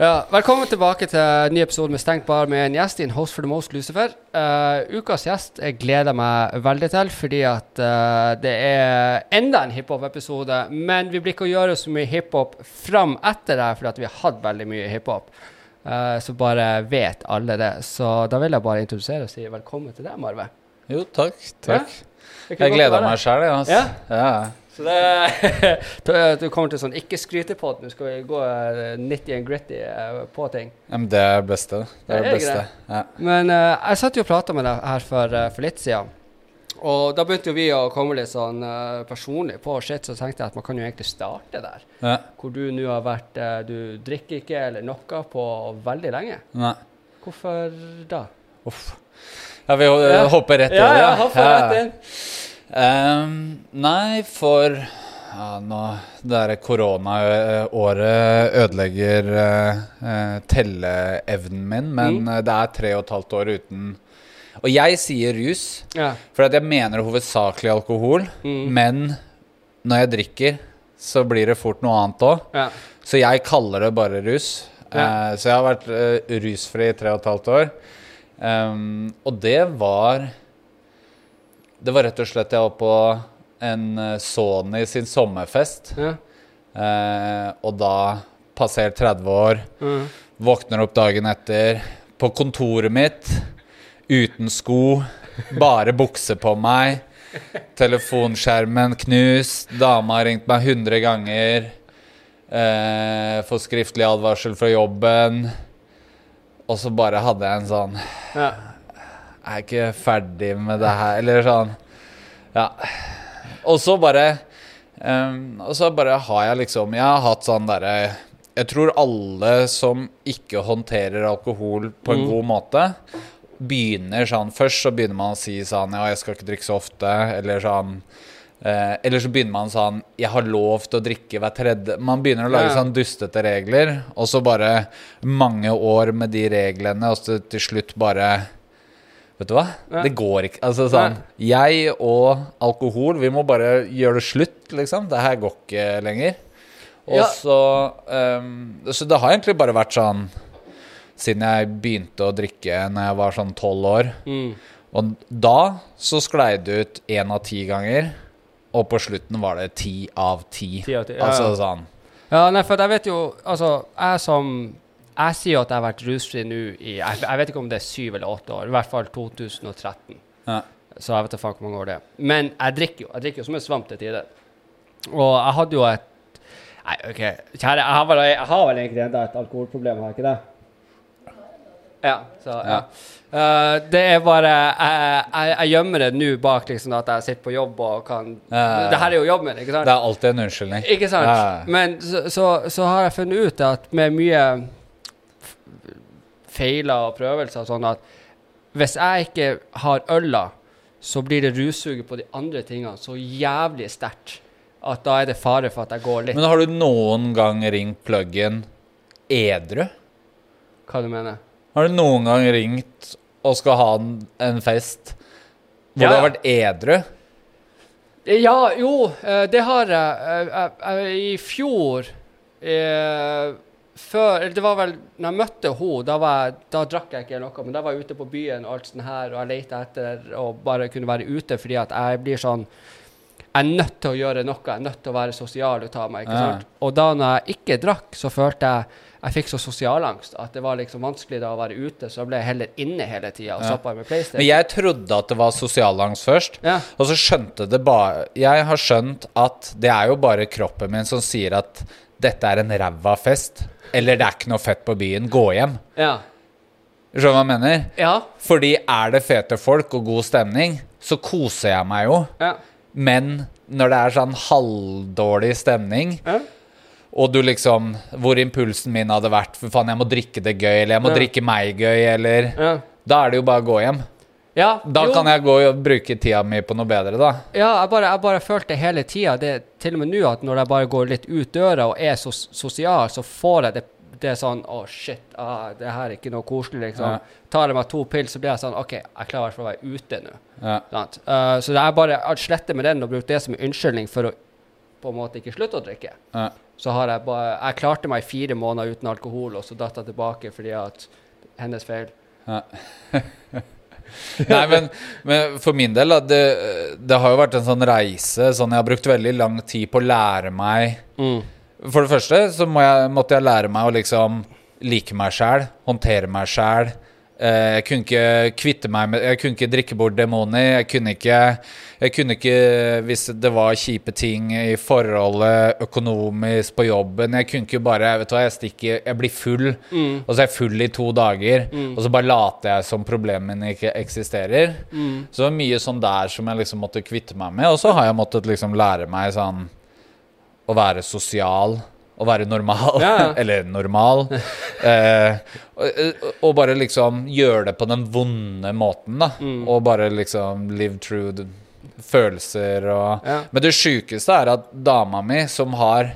Ja, velkommen tilbake til en ny episode med Stengt bar med en gjest i en host for the most Lucifer. Uh, ukas gjest jeg gleder meg veldig til, fordi at uh, det er enda en hiphop-episode. Men vi blir ikke å gjøre så mye hiphop fram etter det, fordi at vi har hatt veldig mye hiphop. Uh, så bare vet alle det. Så da vil jeg bare introdusere og si velkommen til deg, Marve. Jo, takk. takk. Ja? Jeg gleder meg sjæl, jeg. Altså. Ja? Ja. Så det, du kommer til sånn ikke-skrytepod. Nå skal vi gå uh, nitty and gritty uh, på ting. Men det er beste. Det er det er beste. Ja. Men uh, jeg satt jo og prata med deg her for, uh, for litt siden. Og da begynte jo vi å komme litt sånn uh, personlig på shit, så tenkte jeg at man kan jo egentlig starte der. Ja. Hvor du nå har vært Du drikker ikke eller noe på veldig lenge. Nei. Hvorfor da? Uff. Ja, vi Ja. hopper rett i Ja, det. ja, hoppa rett inn. Ehm, nei, for ja, nå Det koronaåret ødelegger uh, telleevnen min, men Mm. det er tre og et halvt år uten Og jeg sier rus, Ja. for jeg mener hovedsakelig alkohol, Mm. men når jeg drikker, så blir det fort noe annet òg. ja. Så jeg kaller det bare rus. Eh, så jeg har vært uh, rusfri i tre og et halvt år. Um, og det var Det var rett og slett Jeg var på en eh, Sony sin sommerfest. ja. Eh, og da passert 30 år. Mm. Våkner opp dagen etter på kontoret mitt uten sko. Bare bukse på meg. Telefonskjermen knust. Dama har ringt meg 100 ganger. Eh, Får skriftlig advarsel fra jobben. Og så bare hadde jeg en sånn ja. Jeg er ikke ferdig med det her, eller sånn. Ja. Og så bare um, Og så bare har jeg liksom Jeg har hatt sånn derre Jeg tror alle som ikke håndterer alkohol på en Mm. god måte, begynner sånn Først så begynner man å si sånn Ja, jeg skal ikke drikke så ofte, eller sånn eh, Eller så begynner man sånn Jeg har lov til å drikke hver tredje Man begynner å lage Ja. sånn dustete regler, og så bare mange år med de reglene, og så til slutt bare Vet du hva? Ja. Det går ikke. Altså sånn Jeg og alkohol, vi må bare gjøre det slutt, liksom. Det her går ikke lenger. Og Ja. så um, Så det har egentlig bare vært sånn siden jeg begynte å drikke når jeg var sånn tolv år. Mm. Og da så sklei det ut én av ti ganger. Og på slutten var det ti av ti. Ti av ti, ja, Altså ja. sånn Ja, nei, for jeg vet jo Altså, jeg som Jeg sier jo at jeg har vært rusfri nå i jeg, jeg vet ikke om det er syv eller åtte år. I hvert fall 2013. ja. Så jeg vet ikke faen hvor mange år det er. Men jeg drikker jo. Jeg drikker jo som en svamp til tider. Og jeg hadde jo et Nei, OK, kjære, jeg har vel, jeg har vel egentlig enda et alkoholproblem, har jeg ikke det? Ja. Så, ja. Eh, det er bare Jeg, jeg, gjemmer det nå bak liksom at jeg sitter på jobb og kan Ja. Det her er jo jobben min, ikke sant? Det er alltid en unnskyldning. Ikke sant? Ja. Men så, så, så har jeg funnet ut at med mye feiler og prøvelser og sånn at hvis jeg ikke har øla, så blir det russuget på de andre tingene så jævlig sterkt at da er det fare for at jeg går litt Men har du noen gang ringt pluggen edru? Hva du mener Har du noen gang ringt og skal ha en, en fest hvor Ja, du har vært edru? Ja, jo, eh, det har jeg. Eh, jeg- I fjor eh, før, Det var vel når jeg møtte henne, da, var jeg- da drakk jeg ikke noe. Men da var jeg ute på byen og alt sånt her, og jeg lette etter å bare kunne være ute fordi at jeg blir sånn Jeg er nødt til å gjøre noe. Jeg er nødt til å være sosial ut av meg. ikke Ja. sant? Og da når jeg ikke drakk, så følte jeg jeg fikk så sosialangst at det var liksom vanskelig da å være ute, så jeg ble heller inne hele tida og Ja. zappa med PlayStation. Men jeg trodde at det var sosialangst først. Ja. Og så skjønte det bare Jeg har skjønt at det er jo bare kroppen min som sier at dette er en ræva fest. Eller det er ikke noe fett på byen. Gå hjem. Ja. Skjønner du hva jeg mener? Ja. Fordi er det fete folk og god stemning, så koser jeg meg jo. ja. Men når det er sånn halvdårlig stemning, ja. og du liksom Hvor impulsen min hadde vært For faen, jeg må drikke det gøy, eller jeg må drikke meg gøy, eller ja. Da er det jo bare å gå hjem. Ja, Da jo. kan jeg gå og bruke tida mi på noe bedre, da. Ja, jeg bare, jeg bare følte hele tida. Til og med nå at når jeg bare går litt ut døra og er sos sosial, så får jeg det, det sånn Å, shit, ah, det her er ikke noe koselig, liksom. Ja. Tar jeg meg to pils, så blir jeg sånn OK, jeg klarer i hvert fall å være ute nå. Ja. Eh, så er bare å slette med den og bruke det som en unnskyldning for å på en måte ikke slutte å drikke. Ja. Så har jeg bare Jeg klarte meg i fire måneder uten alkohol, og så datt jeg tilbake fordi at hennes feil. Ja. Nei, men, men, for min del, det, det, har jo vært en sånn reise. Sånn jeg har brukt veldig lang tid på å lære meg mm. For det første så må jeg, måtte jeg lære meg å liksom like meg sjæl, håndtere meg sjæl. Eh, jeg kunne ikke kvitte meg med Jeg kunne ikke drikke bort demoner. Jeg kunne ikke, jeg kunne ikke Hvis det var kjipe ting i forholdet, økonomisk, på jobben Jeg kunne ikke bare Vet du hva, jeg stikker Jeg blir full, mm. og så er jeg full i to dager. Mm. Og så bare later jeg som problemene ikke eksisterer. Mm. Så det var mye sånn der som jeg liksom måtte kvitte meg med. Og så har jeg måttet liksom lære meg sånn å være sosial å være normal. Ja. Eller normal. eh, og, og, bare liksom gjøre det på den vonde måten, da. Mm. Og bare liksom live through følelser og ja. Men det sjukeste er at dama mi, som har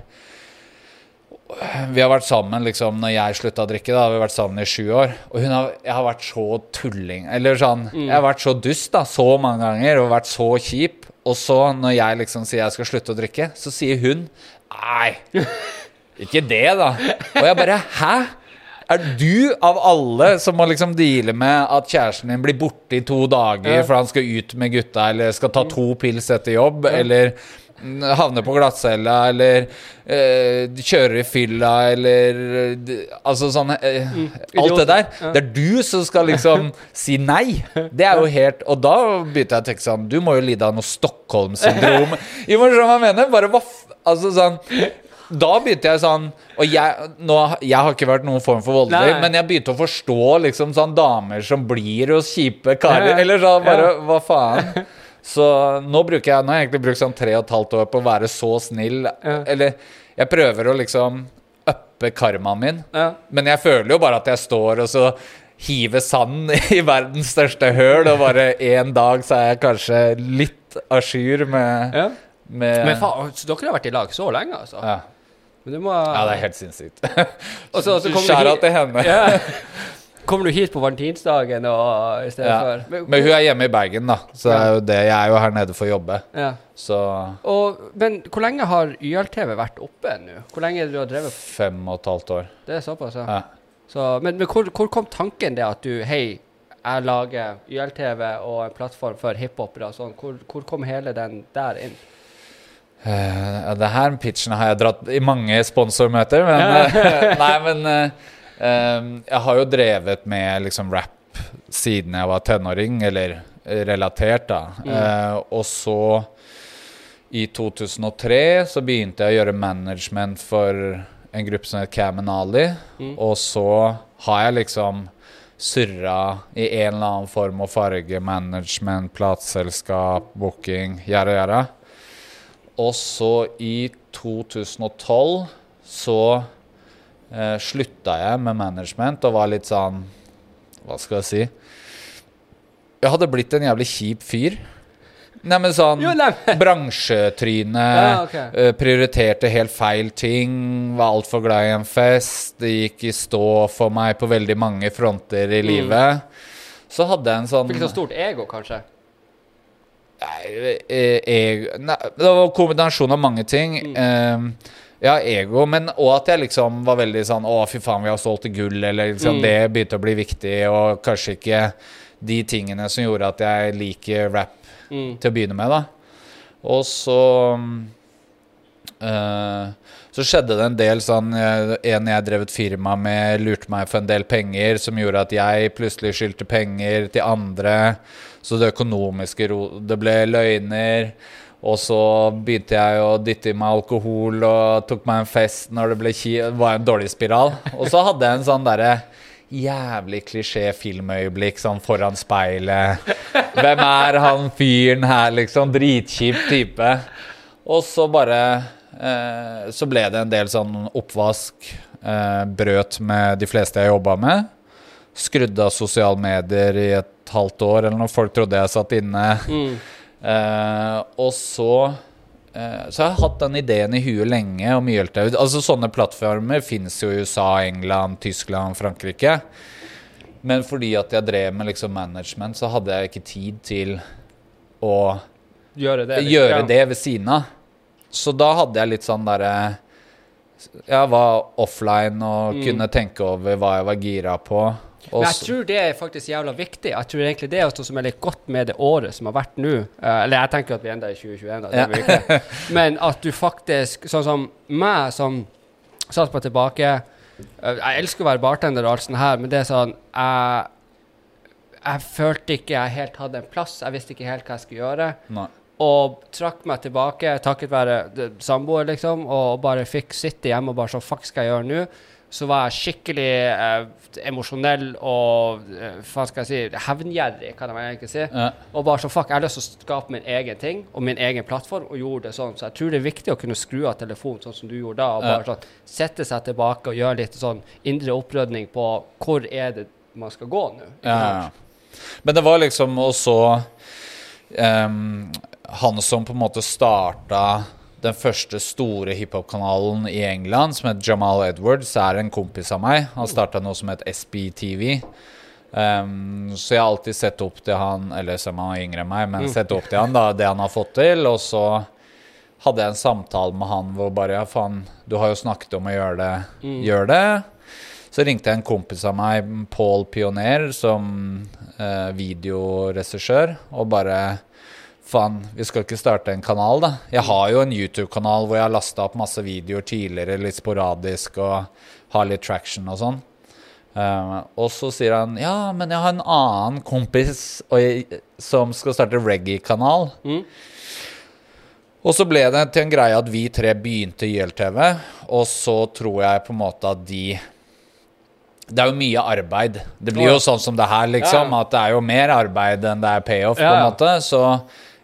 vi har vært sammen liksom når jeg slutta å drikke. da Vi har vært sammen i sju år. Og har, jeg har vært så tulling Eller sånn mm. Jeg har vært så dust da så mange ganger og vært så kjip. Og så, når jeg liksom sier jeg skal slutte å drikke, så sier hun Nei, ikke det, da. Og jeg bare Hæ? Er du av alle som må liksom deale med at kjæresten din blir borte i to dager ja. for han skal ut med gutta, eller skal ta to pils etter jobb, ja. eller havne på glattcella, eller uh, kjøre i fylla, eller uh, Altså sånn uh, mm. Alt det der. Ja. Det er du som skal liksom si nei. Det er jo helt Og da begynte jeg å tenke sånn Du må jo lide av noe Stockholm-syndrom. Jo, men hva jeg mener? Bare hva Altså sånn da begynte jeg sånn Og jeg, nå, jeg har ikke vært noen form for voldelig, men jeg begynte å forstå liksom sånn damer som blir hos kjipe karer. Eller sånn bare Hva faen? Så nå bruker jeg Nå har jeg egentlig brukt sånn tre og et halvt år på å være så snill. Eller jeg prøver å liksom uppe karmaen min, men jeg føler jo bare at jeg står og så hiver sand i verdens største høl, og bare en dag så er jeg kanskje litt a jour med, ja. med Men faen, dere har vært i lag så lenge, altså? Ja. Men du må Ja, det er helt sinnssykt. og så, så Skjæra til henne. ja. Kommer du hit på valentinsdagen og, i stedet ja. for men, men, hun er hjemme i Bergen, da. Så ja. er det. jeg er jo her nede for å jobbe. Ja. Så og, Men hvor lenge har YLTV vært oppe nå? Hvor lenge har du drevet? Fem og et halvt år. Det er såpass, ja. Så, men, men hvor, hvor, kom tanken det at du Hei, jeg lager YLTV og en plattform for hiphopere og sånn. Hvor, hvor kom hele den der inn? Uh, det her pitchen har jeg dratt i mange sponsormøter, men uh, Nei, men uh, Jeg har jo drevet med liksom rap siden jeg var tenåring, eller relatert, da. Mm. og så, i 2003, så begynte jeg å gjøre management for en gruppe som het Camen Ali. Mm. Og så har jeg liksom surra i en eller annen form og farge. Management, plateselskap, booking, gjerda gjæra. Og så i 2012 så eh, slutta jeg med management og var litt sånn Hva skal jeg si? Jeg hadde blitt en jævlig kjip fyr. Neimen sånn bransjetryne. Ja, okay. uh, prioriterte helt feil ting. Var altfor glad i en fest. Det gikk i stå for meg på veldig mange fronter i mm. livet. Så hadde jeg en sånn Fikk så stort ego, kanskje? Nei, eh, nei, Det var kombinasjon av mange ting. Mm. Uh, ja, ego, men òg at jeg liksom var veldig sånn Å, fy faen, vi har solgt gull, eller liksom, mm. det begynte å bli viktig, og kanskje ikke de tingene som gjorde at jeg liker rap mm. til å begynne med, da. Og så uh, så skjedde det en del sånn En jeg drev et firma med, lurte meg for en del penger, som gjorde at jeg plutselig skyldte penger til andre. Så det økonomiske Det ble løgner. Og så begynte jeg å dytte i meg alkohol og tok meg en fest når det ble ki var en dårlig spiral. Og så hadde jeg en sånn derre jævlig klisjé filmøyeblikk sånn foran speilet. Hvem er han fyren her, liksom? Dritkjip type. Og så bare eh, Så ble det en del sånn oppvask. Eh, brøt med de fleste jeg jobba med. Skrudde av sosiale medier i et halvt år eller når Folk trodde jeg satt inne. Mm. Eh, og så eh, Så jeg har hatt den ideen i huet lenge om YLTV. Altså Sånne plattformer finnes jo i USA, England, Tyskland, Frankrike. Men fordi at jeg drev med liksom management, så hadde jeg ikke tid til å gjøre det, gjøre det ved siden av. Så da hadde jeg litt sånn derre Jeg var offline og Mm. kunne tenke over hva jeg var gira på. Men jeg tror det er faktisk jævla viktig. Jeg tror egentlig det er også som er litt godt med det året som har vært nå. Eh, eller jeg tenker at vi enda er i 2021, da. Det Ja. Men at du faktisk Sånn som meg, som satt på tilbake eh, Jeg elsker å være bartender og alt sånt her, men det er sånn Jeg, jeg følte ikke jeg helt hadde en plass. Jeg visste ikke helt hva jeg skulle gjøre. Nei. Og trakk meg tilbake takket være samboer, liksom, og bare fikk sitte hjemme og bare sånn Fuck, skal jeg gjøre nå? Så var jeg skikkelig eh, emosjonell og eh, hva skal jeg si hevngjerrig, kan jeg egentlig si. Ja. Og bare så fuck, jeg har lyst til å skape min egen ting og min egen plattform, og gjorde det sånn. Så jeg tror det er viktig å kunne skru av telefonen sånn som du gjorde da, og Ja. bare sånn sette seg tilbake og gjøre litt sånn indre opprydning på hvor er det man skal gå nå. Ja. Men det var liksom også ehm, Han som på en måte starta den første store hiphop-kanalen i England, som het Jamal Edwards, er en kompis av meg. Han starta noe som het SBTV. Um, så jeg har alltid sett opp til han Eller som han er yngre enn meg, men sett opp til han da, det han har fått til. Og så hadde jeg en samtale med han hvor bare Ja, faen, du har jo snakket om å gjøre det. Gjør det. Så ringte jeg en kompis av meg, Paul Pioner, som eh, videoregissør, og bare Faen, vi skal ikke starte en kanal, da. Jeg har jo en YouTube-kanal hvor jeg har lasta opp masse videoer tidligere, litt sporadisk, og har litt traction og sånn. Uh, og så sier han ja, men jeg har en annen kompis jeg, som skal starte reggae-kanal. Mm. Og så ble det til en greie at vi tre begynte i YLTV, og så tror jeg på en måte at de Det er jo mye arbeid. Det blir jo sånn som det her, liksom. Ja. At det er jo mer arbeid enn det er payoff, på Ja, en måte. Så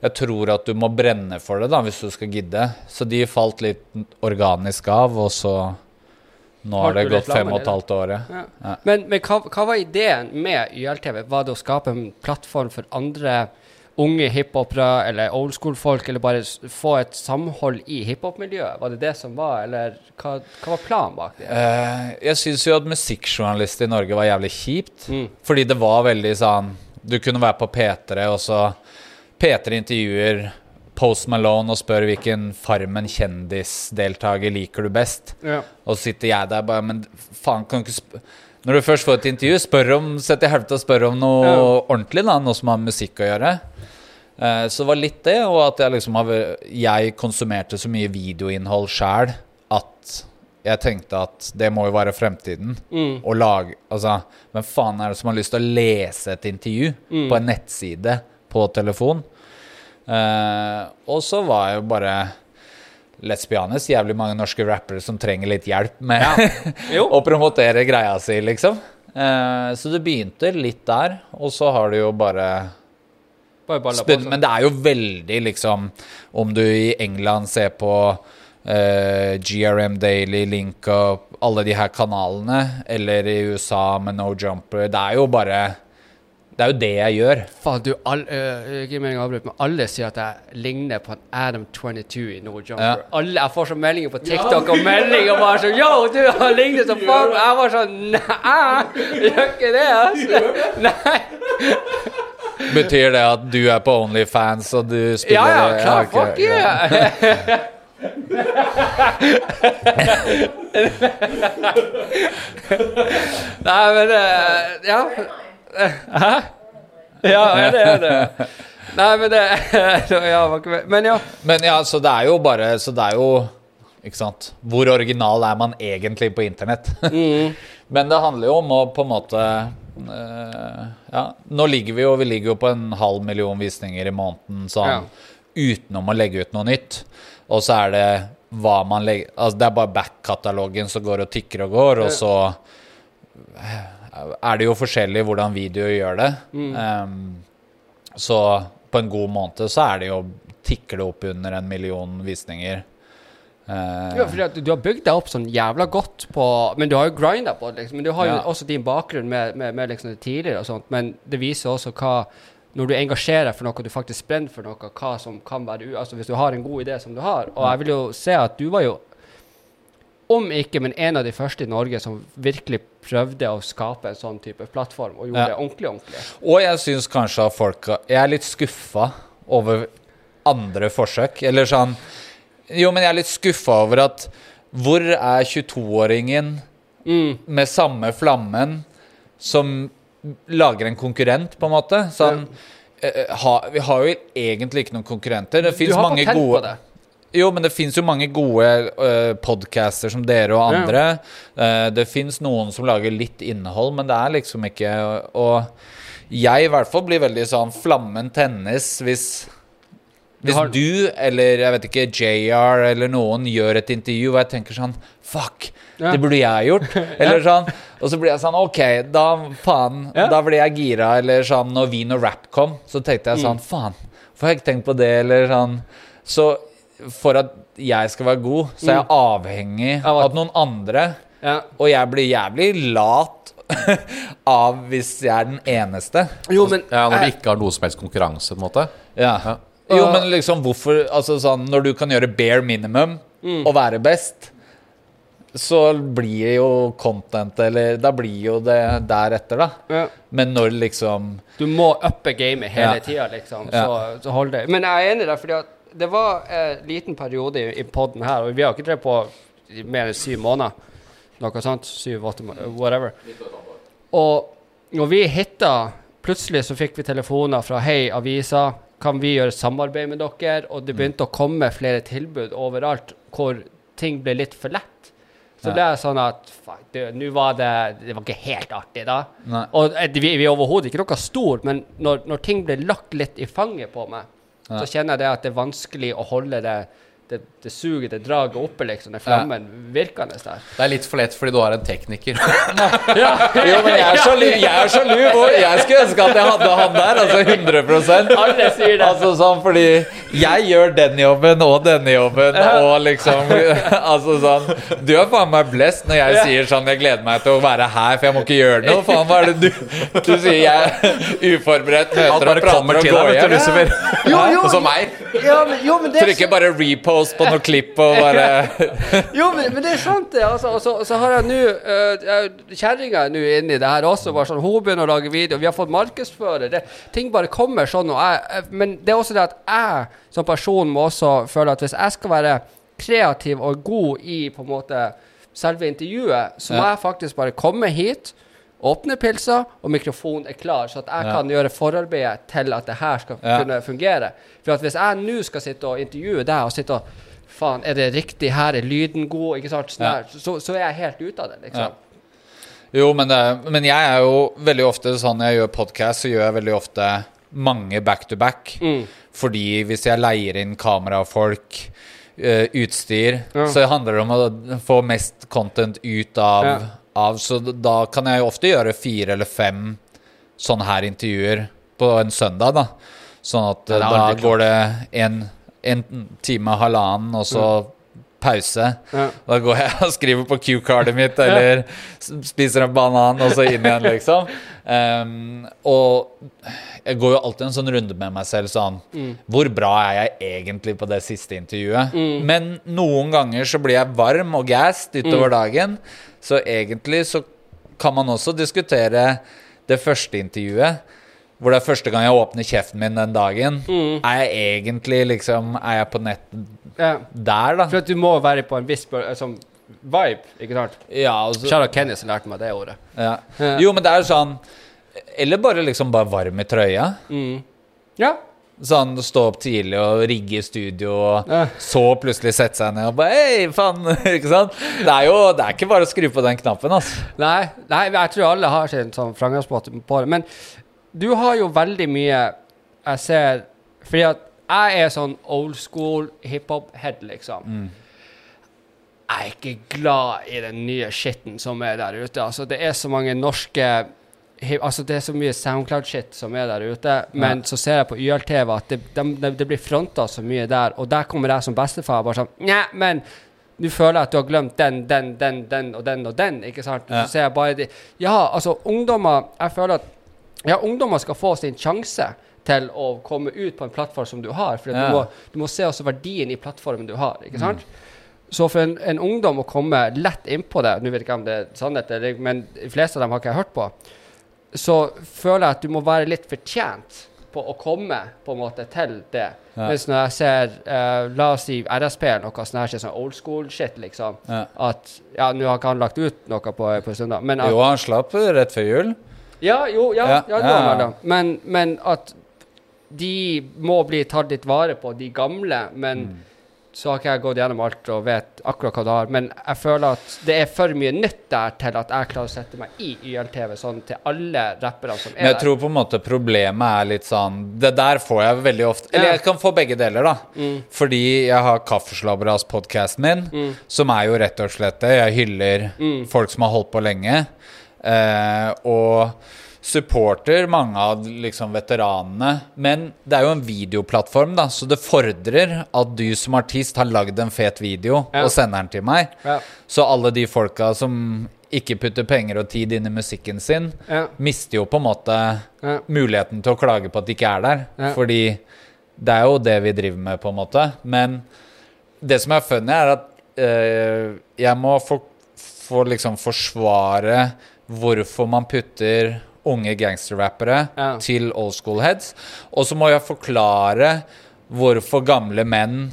jeg tror at du må brenne for det, da, hvis du skal gidde. Så de falt litt organisk av, og så Nå har det gått fem og et halvt år, ja. Ja. Men, men hva, hva var ideen med YLTV? Var det å skape en plattform for andre unge hiphopere eller old school-folk, eller bare få et samhold i hiphop-miljøet? Var det det som var, eller hva, hva var planen bak det? Eh, jeg syns jo at musikkjournalister i Norge var jævlig kjipt. Mm. Fordi det var veldig sånn Du kunne være på P3, og så P3 intervjuer Post Malone og spør hvilken Farmen kjendisdeltaker liker du best. Ja. Og så sitter jeg der bare Men faen, kan du ikke sp Når du først får et intervju, spør om Sett i helvete og spør om noe Ja. ordentlig, da. Noe som har med musikk å gjøre. Eh, så det var litt det, og at jeg liksom har Jeg konsumerte så mye videoinnhold sjæl at jeg tenkte at det må jo være fremtiden. Mm. Å lage Altså, hvem faen er det som har lyst til å lese et intervju Mm. på en nettside på telefon? Eh, og så var jeg jo bare Let's be honest, jævlig mange norske rappere som trenger litt hjelp med ja. å promotere greia si, liksom. Eh, så det begynte litt der, og så har du jo bare Bare balla på men det er jo veldig liksom Om du i England ser på eh, GRM Daily, Link Up, alle de her kanalene, eller i USA med No Jumper Det er jo bare Det er jo det jeg gjør. Faen, du, all, uh, ikke meningen men alle sier at jeg ligner på en Adam 22 i No Jumper. Ja. Alle, jeg får sånn meldinger på TikTok og meldinger bare sånn Yo, du har lignet som faen! Jeg var sånn Nei, gjør ikke det, altså. Nei. Betyr det at du er på Onlyfans og du spiller Ja, ja, klar, ok, fuck ja. Nei, men øh, Ja. Hæ? Ja, det er det. Nei, men det ja, Men ja. Men ja, så det er jo bare Så det er jo Ikke sant? Hvor original er man egentlig på internett? Mm. Men det handler jo om å på en måte uh, Ja, nå ligger vi jo Vi ligger jo på en halv million visninger i måneden sånn Ja. utenom å legge ut noe nytt. Og så er det hva man legger Altså det er bare back-katalogen som går og tikker og går, og så er det jo forskjellig hvordan videoer gjør det. Mm. Um, så på en god måned så er det jo tikker det opp under en million visninger. Uh, Ja, fordi du har bygd deg opp sånn jævla godt på Men du har jo grinda på det, liksom. Men du har jo Ja. også din bakgrunn med, med, med liksom det tidligere og sånt. Men det viser også hva Når du engasjerer deg for noe, du faktisk brenner for noe, hva som kan være. Altså hvis du har en god idé som du har. Og jeg vil jo se at du var jo om ikke, men en av de første i Norge som virkelig prøvde å skape en sånn type plattform, og gjorde Ja. det ordentlig, ordentlig. Og jeg syns kanskje at folk Jeg er litt skuffa over andre forsøk. Eller sånn Jo, men jeg er litt skuffa over at Hvor er 22-åringen Mm. med samme flammen som lager en konkurrent, på en måte? Sånn, ja. ha, vi har jo egentlig ikke noen konkurrenter. Det Du fins har mange patent på gode det. Jo, men det fins jo mange gode uh, podcaster som dere og Ja. andre. Eh, det fins noen som lager litt innhold, men det er liksom ikke Og jeg i hvert fall blir veldig sånn Flammen tennes hvis hvis har- du eller jeg vet ikke, JR eller noen gjør et intervju og jeg tenker sånn Fuck, Ja. det burde jeg gjort. Eller sånn. Og så blir jeg sånn OK, da faen. Ja. Da blir jeg gira. Eller sånn når Vin og Rap kom, så tenkte jeg Mm. sånn Faen, hvorfor har jeg ikke tenkt på det? Eller sånn. Så for at jeg skal være god, så er jeg avhengig Mm. Av at- noen andre. Ja. Og jeg blir jævlig lat av hvis jeg er den eneste. Jo, men Ja, Når eh, du ikke har noe som helst konkurranse, på en måte. Ja. Ja. Jo, men liksom hvorfor Altså sånn Når du kan gjøre bare minimum Mm. og være best, så blir jo content Eller da blir jo det deretter, da. ja. Men når liksom Du må uppe gamet hele Ja. tida, liksom. Ja. Så, så hold det. Men jeg er enig der, fordi at det var en liten periode i, i poden her, og vi har ikke drevet på mer enn syv måneder. Noe sånt. Syv-åtte måneder, whatever. Og når vi hitta Plutselig så fikk vi telefoner fra Hei, avisa. Kan vi gjøre samarbeid med dere? Og det begynte å komme flere tilbud overalt hvor ting ble litt for lett. Så det er sånn at fuck, Nå var det Det var ikke helt artig, da. Nei. Og eh, vi, vi er overhodet ikke noe stor, men når, når ting ble lagt litt i fanget på meg. Så kjenner jeg det at det er vanskelig å holde det, det, det suget, det draget oppe, liksom, den flammen virkende der. Det er litt for lett fordi du har en tekniker. Jo, men jeg er sjalu. Jeg er sjalu og jeg skulle ønske at jeg hadde han der. Altså 100% Alle sier det. Altså sånn fordi jeg gjør den jobben og denne jobben og liksom Altså sånn Du er faen meg blest når jeg sier sånn Jeg gleder meg til å være her, for jeg må ikke gjøre noe. Faen, hva er det du Du sier jeg er uforberedt, møter og prater og går hjem. Lucifer. Jo, jo, Og som meg. Ja, men, jo, men det er Trykker bare repost på noe klipp og bare Jo, men, men det er sant, det. Altså, og, så, og så har jeg nå uh, Kjerringa er nå inne i det her også. Bare sånn, hun begynner å lage video. Vi har fått markedsfører. Det, ting bare kommer sånn. Jeg, men det er også det at jeg som person må også føle at hvis jeg skal være kreativ og god i på en måte selve intervjuet, så må Ja. jeg faktisk bare komme hit. Åpne pilsa, og mikrofonen er klar, så at jeg Ja. kan gjøre forarbeidet til at det her skal Ja. kunne fungere. For at hvis jeg nå skal sitte og intervjue deg og sitte og Faen, er det riktig her? Er lyden god? Ikke sant? Sånn Ja. så, så er jeg helt ute av det, liksom. Jo, men, det, men jeg er jo veldig ofte sånn når jeg gjør podkast, så gjør jeg veldig ofte mange back to back. Mm. Fordi hvis jeg leier inn kamerafolk, eh, utstyr, Ja. så handler det om å få mest content ut av, Ja. av Så da kan jeg jo ofte gjøre fire eller fem sånne her intervjuer på en søndag, da. Sånn at Ja, eh, da går det en, en time, halvannen, og så pause. Ja. Da går jeg og skriver på Q-cardet mitt, eller spiser en banan, og så inn igjen, liksom. Um, og jeg går jo alltid en sånn runde med meg selv sånn Hvor bra er jeg egentlig på det siste intervjuet? Men noen ganger så blir jeg varm og gassed utover dagen, så egentlig så kan man også diskutere det første intervjuet. Hvor det er første gang jeg åpner kjeften min den dagen. Er jeg egentlig liksom Er jeg på nett Ja. der, da? For at du må være på en viss sånn vibe, ikke sant? Ja, altså, Shara Charlotte Kenny som lærte meg det ordet. Ja. Ja. Jo, men det er jo sånn Eller bare liksom bare varm i trøya. Mm. Ja. Sånn stå opp tidlig og rigge i studio, og Ja. så plutselig sette seg ned og bare Hei, faen! Ikke sant? Det er jo det er ikke bare å skru på den knappen, altså. Nei, nei, jeg tror alle har sin sånn framgangsmåte på det. Men du har jo veldig mye Jeg ser Fordi at jeg er sånn old school hiphop-head, liksom. Jeg er ikke glad i den nye skitten som er der ute. Altså, det er så mange norske Altså, det er så mye Soundcloud-shit som er der ute. Men så ser jeg på YLTV at det, de, de, de blir fronta så mye der, og der kommer jeg som bestefar bare sånn Nja, men nå føler at du har glemt den, den, den, den og den og den. ikke sant? Ja. Så ser jeg bare de Ja, altså, ungdommer Jeg føler at ja, ungdommer skal få sin sjanse til å komme ut på en plattform som du har. For Ja. du, må, du må se også verdien i plattformen du har. ikke sant? Så for en, en ungdom å komme lett innpå det Nå vet jeg ikke om det er sannhet, men de fleste av dem har ikke jeg hørt på. Så føler jeg at du må være litt fortjent på å komme på en måte til det. Ja. Mens når jeg ser uh, La oss si RSP eller noe sånt her, sånn old school-shit, liksom. Ja. At Ja, nå har ikke han lagt ut noe på, på søndag, men at Jo, han slapp rett før jul. Ja, jo, ja, Ja, ja, ja, det. Men, men at de må bli tatt litt vare på, de gamle. Men Mm. så har ikke jeg gått gjennom alt og vet akkurat hva det har. Men jeg føler at det er for mye nytt der til at jeg klarer å sette meg i YLTV sånn til alle rapperne som er der. Men jeg jeg tror på en måte problemet er litt sånn Det der får jeg veldig ofte Eller jeg kan få begge deler, da. Fordi jeg har Kaffeslabberas-podkasten min, som er jo rett og slett det. Jeg hyller folk som har holdt på lenge. Eh, og supporter mange av liksom veteranene. Men det er jo en videoplattform, da, så det fordrer at du som artist har lagd en fet video Ja. og sender den til meg. Ja. Så alle de folka som ikke putter penger og tid inn i musikken sin, Ja. mister jo på en måte muligheten til å klage på at de ikke er der. Fordi det er jo det vi driver med, på en måte. Men det som er funny, er at eh, jeg må få, få liksom forsvare hvorfor man putter unge gangsterrappere Ja. til old school heads. Og så må jeg forklare hvorfor gamle menn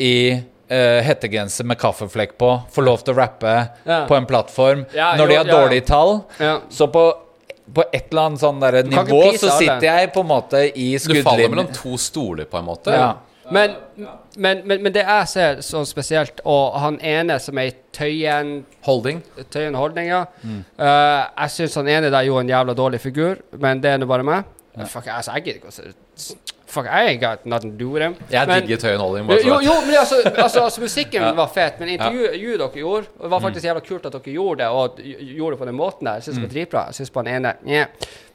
i uh, hettegenser med kaffeflekk på får lov til å rappe Ja. på en plattform Ja, når de har dårlige tall. Ja. Så på, på et eller annet sånn nivå så sitter jeg på en måte i skuddlinjen. Du faller mellom to stoler, på en måte. Ja. Men, men, men, men det jeg ser så spesielt, og han ene som er i Tøyen Holding. Tøyen Holdning, ja. Mm. Uh, jeg syns han ene der gjorde en jævla dårlig figur, men det er nå bare meg. Fuck, altså, jeg gidder ikke å se Fuck, I ain't got nothing to do with them. Jeg Men- digger Tøyen Holding. Bare jo, jo, men altså, altså, altså musikken var fet, men intervjuet ja. dere gjorde Det var faktisk jævla kult at dere gjorde det, og gjorde det på den måten der. Jeg syns det var dritbra. Jeg synes på den ene yeah.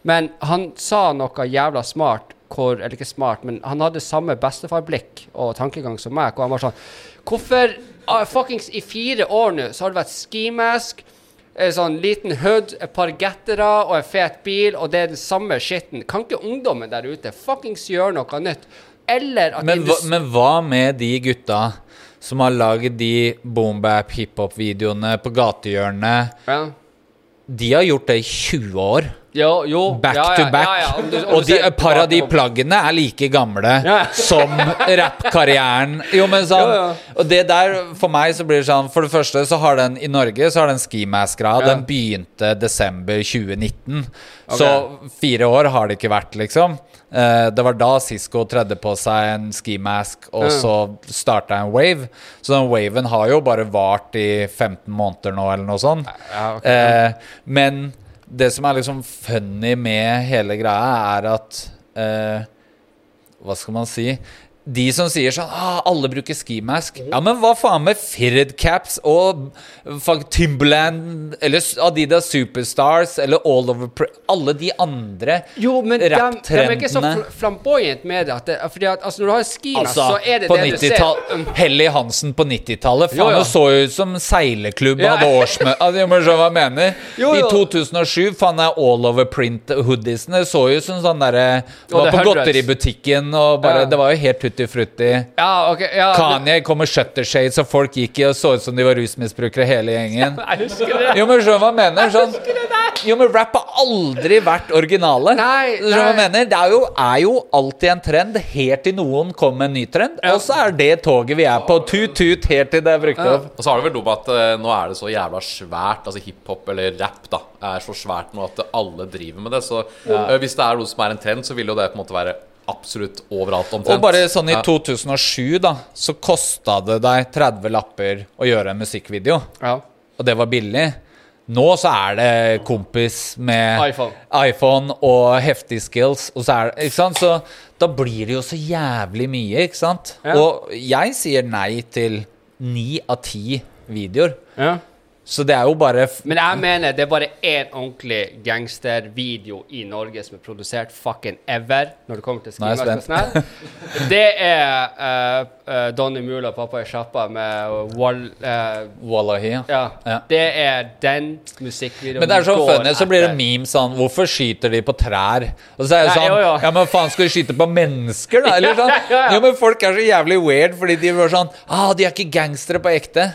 Men han sa noe jævla smart, hvor Eller ikke smart, men han hadde samme bestefarblikk og tankegang som meg, hvor han var sånn Hvorfor ah, fuckings i fire år nå så har det vært skimask en sånn liten hood, et par gettere og en fet bil, og det er den samme skitten. Kan ikke ungdommen der ute fuckings gjøre noe nytt? Eller at Men, hva- men hva med de gutta som har lagd de boombap hiphop-videoene på gatehjørnet? ja. De har gjort det i 20 år. Jo, jo. Back ja, ja, to back. Ja, du- og de, et par av de plaggene er like gamle som rappkarrieren. Jo, men sånn. Og det der, for meg så blir det sånn For det første så har den i Norge så har den skimask-greia Ja. Den begynte desember 2019. Så fire år har det ikke vært, liksom. Eh, det var da Cisco tredde på seg en skimask, og så starta en wave. Så den waven har jo bare vart i 15 måneder nå, eller noe sånt. Ja, ok. Eh, men det som er liksom funny med hele greia, er at eh, Hva skal man si? De som sier sånn ah, Alle bruker skimask. Ja, men hva faen med Fitted Caps og Timberland eller Adidas Superstars eller All Over Pre Alle de andre Jo, men de, er ikke så flamboyant med det. At det fordi at, altså, når du har skimask, Altså, så er det på det du ser. Helly Hansen på 90-tallet. Faen, hun så jo ut som seileklubb Ja. hadde årsmøte. Altså, må skjønne hva jeg mener. Jo, I 2007 faen jeg all over print hoodiesene. Det så jo ut som sånn derre Var på godteributikken og bare Ja. Det var jo helt tutti frutti. Ja, ok. Ja, Kanye kom med shutter shades, og folk gikk i og så ut som de var rusmisbrukere hele gjengen. Jeg husker det. Jo, men skjønner hva jeg mener? Sånn, jo, men rap har aldri vært originale. Nei, nei. hva jeg mener? Det er jo, er jo alltid en trend, helt til noen kommer med en ny trend. Ja. Og så er det toget vi er på. Tut-tut helt til det er brukt Ja. opp. Og så har det vel noe med at eh, nå er det så jævla svært. Altså hiphop eller rap da er så svært nå at alle driver med det. Så eh, hvis det er noe som er en trend, så vil jo det på en måte være absolutt overalt omtrent. Og bare sånn i 2007, da, så kosta det deg 30 lapper å gjøre en musikkvideo. Ja. Og det var billig. Nå så er det kompis med iPhone. iPhone og heftig skills, og så er det Ikke sant? Så da blir det jo så jævlig mye, ikke sant? Ja. Og jeg sier nei til ni av ti videoer. ja. Så det er jo bare Men jeg mener det er bare én ordentlig gangstervideo i Norge som er produsert fucking ever når det kommer til Nå er jeg skrivemask og sånn her. Det er uh, uh, Donny Mula og Pappa i sjappa med Wall... Uh, Wallahi. ja. Det er den musikkvideoen Men det er så vi funny, så blir det memes sånn Hvorfor skyter de på trær? Og så er det sånn jo, jo. Ja, men faen, skal de skyte på mennesker, da? Eller sånn? ja, ja. Ja, men folk er så jævlig weird fordi de var sånn Ah, de er ikke gangstere på ekte.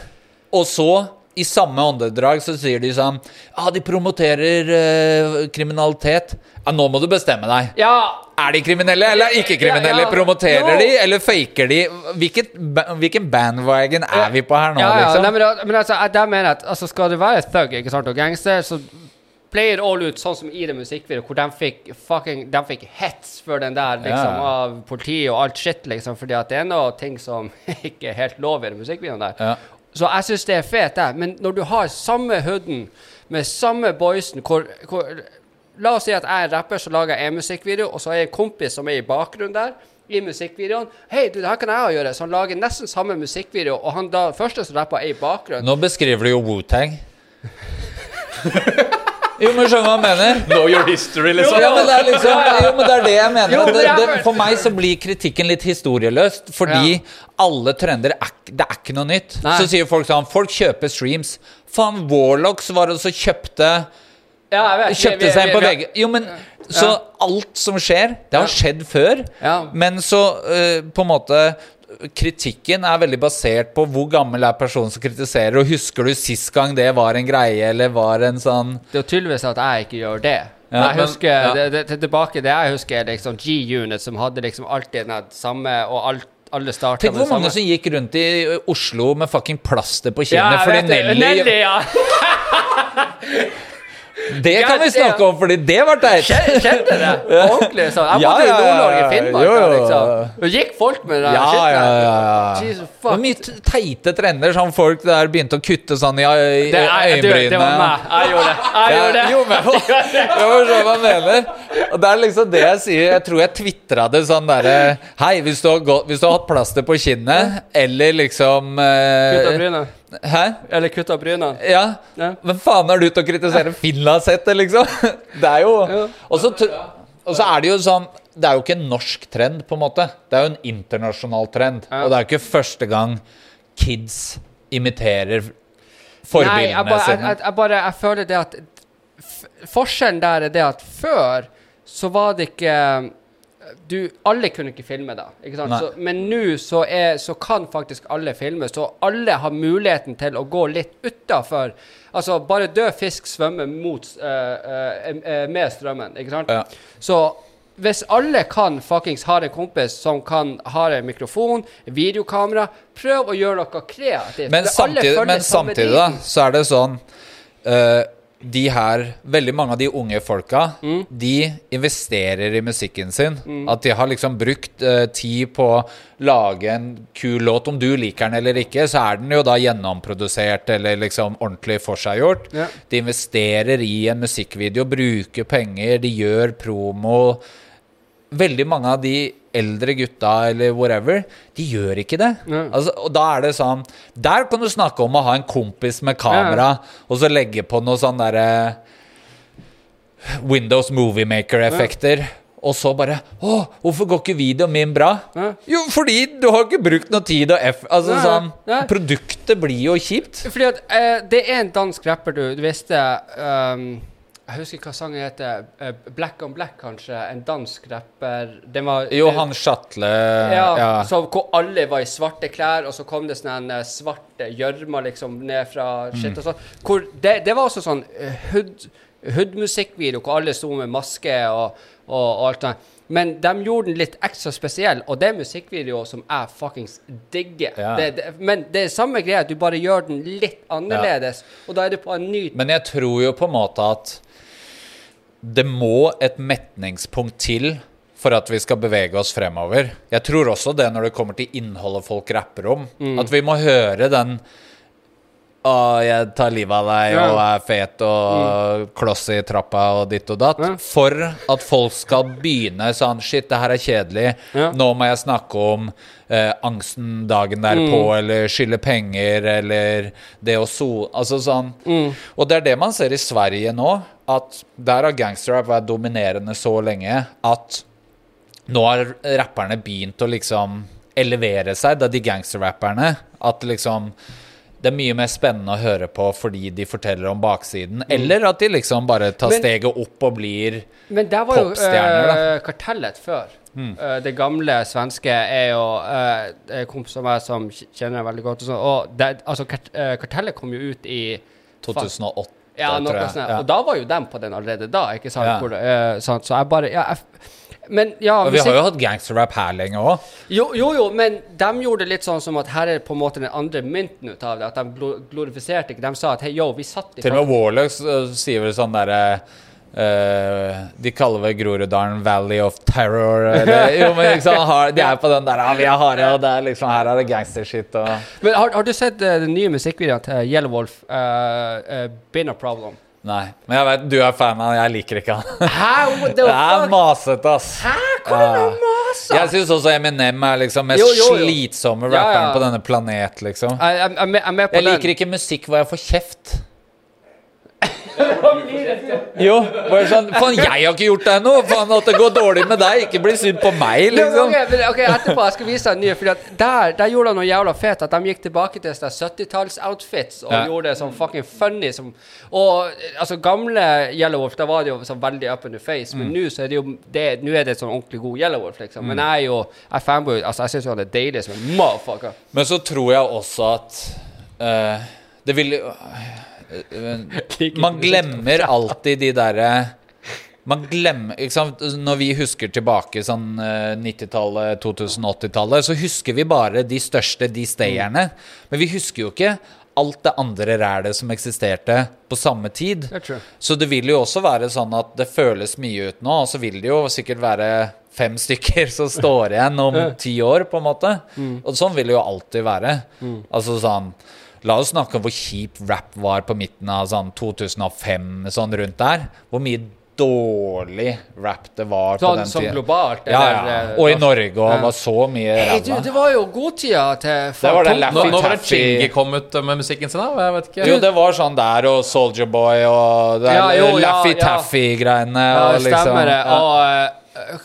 Og så i samme åndedrag så sier de sånn Ja, de promoterer eh, kriminalitet. Ja, nå må du bestemme deg. Ja, Er de kriminelle eller ikke kriminelle? Ja, ja. Promoterer Jo. de, eller faker de? Hvilket, hvilken bandwagon er vi på her nå, ja, ja. liksom? Nei, men, men altså, jeg- mener at altså, skal du være thug ikke sant, og gangster, så player all ut sånn som i det musikkvideoet, hvor de fikk fucking De fikk hets for den der, liksom, Ja. av politiet og alt shit, liksom, fordi at det er noe ting som ikke er helt lov i den musikkvideoen der. Ja. Så jeg syns det er fet, jeg. Men når du har samme hooden med samme boysen hvor, hvor La oss si at jeg er rapper som lager en musikkvideo, og så er jeg en kompis som er i bakgrunnen der. I musikkvideoen. Hei, du, det her kan jeg òg gjøre. Så han lager nesten samme musikkvideo, og han da første som rapper, er i bakgrunnen. Nå beskriver du jo Wu-Tang. jo, men skjønner du hva jeg mener? Know your history, liksom. Ja, men det er liksom Jo, men det er det jeg mener. Det, det, for meg så blir kritikken litt historieløst, fordi alle trender er, Det er ikke noe nytt. Nei. Så sier folk sånn Folk kjøper streams. Faen, Warlocks var det som kjøpte Ja, vet. Kjøpte seg inn på VG. Jo, men Så alt som skjer, det har skjedd før. Ja. Men så uh, på en måte Kritikken er veldig basert på hvor gammel er personen som kritiserer. Og husker du sist gang det var en greie, eller var en sånn Det er tydeligvis at jeg ikke gjør det. Ja, jeg men- ja. det, det, til- tilbake det jeg husker, er liksom G-Unit, som hadde liksom alltid den samme, og alt, alle starta Tenk hvor mange som gikk rundt i Oslo med fucking plaster på kinnet ja, fordi. Nelly, Nelly, ja. Det kan vi snakke om, fordi det var teit! Kjente det? Ordentlig Så. Jeg bodde ja, i Nord-Norge. Finnmark. Jo. Liksom. Det gikk folk med det Ja, ja, ja, Det var mye teite trender, sånn folk der begynte å kutte sånn i i Det, du, øyenbrynene. det var meg. Jeg gjorde det. Jeg gjorde det. Jo, men Jeg forstår hva man mener. Og det er liksom det jeg sier. Jeg tror jeg tvitra det sånn derre Hei, hvis du, har gått, hvis du har hatt plaster på kinnet, eller liksom eh. Hæ? Eller kutta bryna. Ja. Ja. Men faen er du til å kritisere Finlandshette, liksom? Det er jo. Og så er det jo sånn Det er jo ikke en norsk trend, på en måte. Det er jo en internasjonal trend. Ja. Og det er jo ikke første gang kids imiterer Nei, jeg forbildene bare, sine. jeg, jeg bare Jeg føler det at Forskjellen der er det at før så var det ikke du, Alle kunne ikke filme da. Ikke? Så, men nå så, så kan faktisk alle filme. Så alle har muligheten til å gå litt utafor. Altså, bare død fisk svømmer mot, uh, uh, med strømmen. Ikke sant? Ja. Så hvis alle kan fuckings ha en kompis som kan ha en mikrofon, videokamera, prøv å gjøre noe kreativt. Men samtidig, men samtidig da, så er det sånn eh, De her, veldig mange av de unge folka, de investerer i musikken sin. At de har liksom brukt uh, tid på å lage en kul låt. Om du liker den eller ikke, så er den jo da gjennomprodusert eller liksom ordentlig forseggjort. Ja. De investerer i en musikkvideo, bruker penger, de gjør promo. Veldig mange av de eldre gutta eller whatever, de gjør ikke det. Ja. Altså, og da er det sånn Der kan du snakke om å ha en kompis med kamera, og så legge på noe sånn derre Windows Moviemaker-effekter. Og så bare Å, hvorfor går ikke videoen min bra? Ja. Jo, fordi du har ikke brukt noe tid og F... Altså ja, sånn ja. Produktet blir jo kjipt. Fordi at uh, det er en dansk rapper du, du visste um, Jeg husker hva sangen heter. eh, Black on Black, kanskje. En dansk rapper. Den var Johan Shatle. Ja, ja. Så hvor alle var i svarte klær, og så kom det sånn en eh, svarte gjørma liksom ned fra Mm. shit og sånn. Det, det var også sånn eh, hood, hood-musikkvideo hvor alle sto med maske og, og, og alt sånt. Men de gjorde den litt ekstra spesiell, og det er musikkvideo som jeg fuckings digger. Ja. Det, det, men det er samme greia, du bare gjør den litt annerledes, og da er det på en ny Men jeg tror jo på en måte at det må et metningspunkt til for at vi skal bevege oss fremover. Jeg tror også det når det kommer til innholdet folk rapper om. Mm. At vi må høre den Å, jeg tar livet av deg Ja. Mm. og er fet og kloss i trappa og ditt og datt. Ja. For at folk skal begynne sånn Shit, det her er kjedelig. Ja. Nå må jeg snakke om eh, angsten dagen derpå, Mm. eller skylde penger, eller det å so... Altså sånn. Mm. Og det er det man ser i Sverige nå. At der har gangsterrap vært dominerende så lenge at nå har rapperne begynt å liksom elevere seg, da de gangsterrapperne. At liksom det er mye mer spennende å høre på fordi de forteller om baksiden. Eller at de liksom bare tar Mm. Men- steget opp og blir popstjerner. Men der var jo uh, eh, Kartellet før. Eh, det gamle svenske er jo uh, kompiser av meg som kjenner veldig godt. Og, og det, altså, kart, uh, Kartellet kom jo ut i 2008, ja, noe sånt. Ja. Og da var jo dem på den allerede da, ikke sant? Ja. Hvor, det, eh, sant? Så jeg bare ja, jeg, Men ja Og vi har jo hatt gangsterrap her lenge òg. jo, jo, jo, men de gjorde det litt sånn som at her er på en måte den andre mynten ut av det. At de glorifiserte ikke. De sa at hei, yo, vi satt i Til og med Warlocks uh, sier vel sånn derre uh, De kaller vel Groruddalen Valley of Terror. Eller, jo, men liksom, har, de er på den der ah, Vi er harde, og er liksom, her er det gangstershit. Og Men har, har du sett uh, den nye musikkvideoen til Yellowwolf, uh, Been a Problem? Nei. Men jeg vet, du er fan av han, jeg liker ikke han. Hæ? Det er masete, ass. Hæ? Hva er masa? Jeg syns også Eminem er liksom mest Jo, jo, jo. slitsomme Ja, ja. rapperen på denne planet, liksom. Jeg, jeg, jeg, jeg er liker ikke musikk hvor jeg får kjeft. Jo, bare sånn Faen, jeg har ikke gjort deg noe! Faen, at det går dårlig med deg, ikke bli synd på meg, liksom. ok, men, ok, etterpå jeg skal vise deg en ny, for der, der gjorde han noe jævla fett. At de gikk tilbake til 70-talls-outfits og Ja. gjorde det sånn fucking funny. Som, og altså gamle Yellowwolf, da var det jo sånn veldig up in the face. Mm. Men nå så er det jo det, Nå er det sånn ordentlig god Yellowwolf, liksom. Men jeg er jo jeg er fanboy. Altså, jeg syns jo han er deilig som en motherfucker. Men så tror jeg også at eh, Det vil Man glemmer alltid de derre man glemmer, ikke sant? Når vi husker tilbake sånn eh, 90-tallet, 2080-tallet, så husker vi bare de største, de stayerne. Men vi husker jo ikke alt det andre rælet som eksisterte på samme tid. Så det vil jo også være sånn at det føles mye ut nå, og så vil det jo sikkert være fem stykker som står igjen om ti år, på en måte. Og sånn vil det jo alltid være. Altså sånn La oss snakke om hvor kjip rap var på midten av sånn 2005, sånn rundt der. Hvor mye dårlig rap det var på Sånn den tida. tiden. globalt. Ja, eller, ja. eh, Og i. Norge og Ja. var så mye Hey, du, det var jo godtida til Det var det Laffy Nå, nå var det Taffy. Chingy kom ut med musikken sin, da? Jeg vet ikke. Jo, det var sånn der, og Soldier Boy og det Ja, jo, Laffy ja. Taffy-greiene. Ja, liksom, stemmer det. ja. Og eh,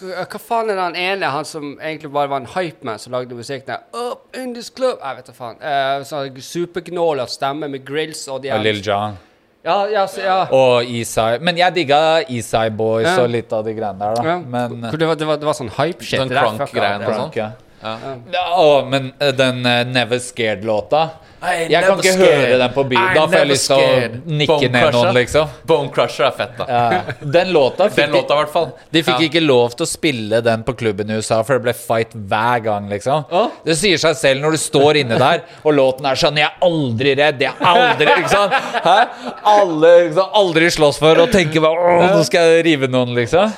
hva faen er han ene, han som egentlig bare var en hypeman som lagde musikk der? Up in this club Jeg vet da faen. Uh, sånn supergnål stemme med grills og de Og Lil John. Ja, ja, så, ja. Og Isai. Men jeg digga Isai Boys Ja. og litt av de greiene der, da. ja. Men det, var, det, var, det var sånn hype-shit. Den crunk-greien fucka- og sånn. Ja. Ja. Ja, å, men eh, den uh, Never Scared-låta Jeg kan ikke scared. høre den på byen. Da får jeg lyst til å nikke ned noen, liksom. Bone Crusher er fett, da. Ja. Den låta fikk Den låta, fall. De fikk Ja. ikke lov til å spille den på klubben i USA, for det ble fight hver gang, liksom. Oh? Det sier seg selv når du står inne der, og låten er sånn 'Jeg er aldri redd', 'Jeg er aldri Ikke sant? Hæ? Alle liksom, aldri slåss for og tenker bare 'Å, nå skal jeg rive noen', liksom.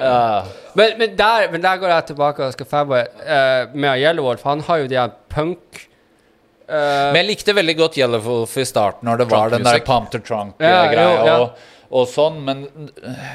Ja. Men, men, der, men der går jeg tilbake og skal fanboy uh, med Yellowwolf. Han har jo de her punk Men jeg likte veldig godt Yellowwolf i starten, når det var den der pump to trunk-greia. ja. og, og sånn, men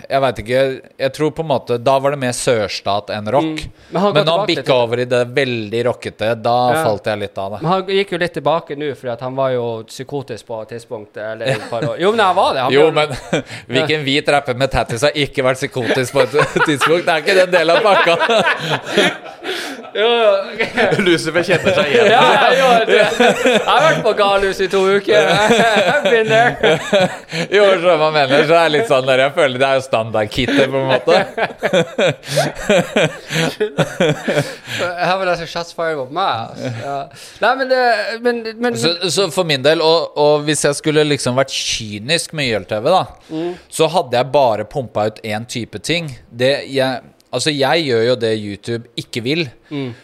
jeg veit ikke Jeg tror på en måte Da var det mer sørstat enn rock. Men Men når han bikka over i det veldig rockete, da Ja. falt jeg litt av det. Men han gikk jo litt tilbake nå, fordi han var jo psykotisk på et tidspunkt. Eller et par år. Jo, men han var det. Han Jo, men hvilken hvit rapper med tattis har ikke vært psykotisk på et tidspunkt? Det er ikke den delen av pakka. Jo, jo. Lucifer kjenner seg igjen. Ja, jeg, gjør det. jeg har vært på galehus i to uker. I've been there. Jo, så man mener, så er det litt sånn der Jeg føler det er jo standardkittet, på en måte. Her var det som shots fired mot meg. Altså. Ja. Nei, men, det- men, men Så, så for min del, og, og hvis jeg skulle liksom vært kynisk med YLTV, da, så hadde jeg bare pumpa ut én type ting. Det jeg Altså, jeg gjør jo det YouTube ikke vil,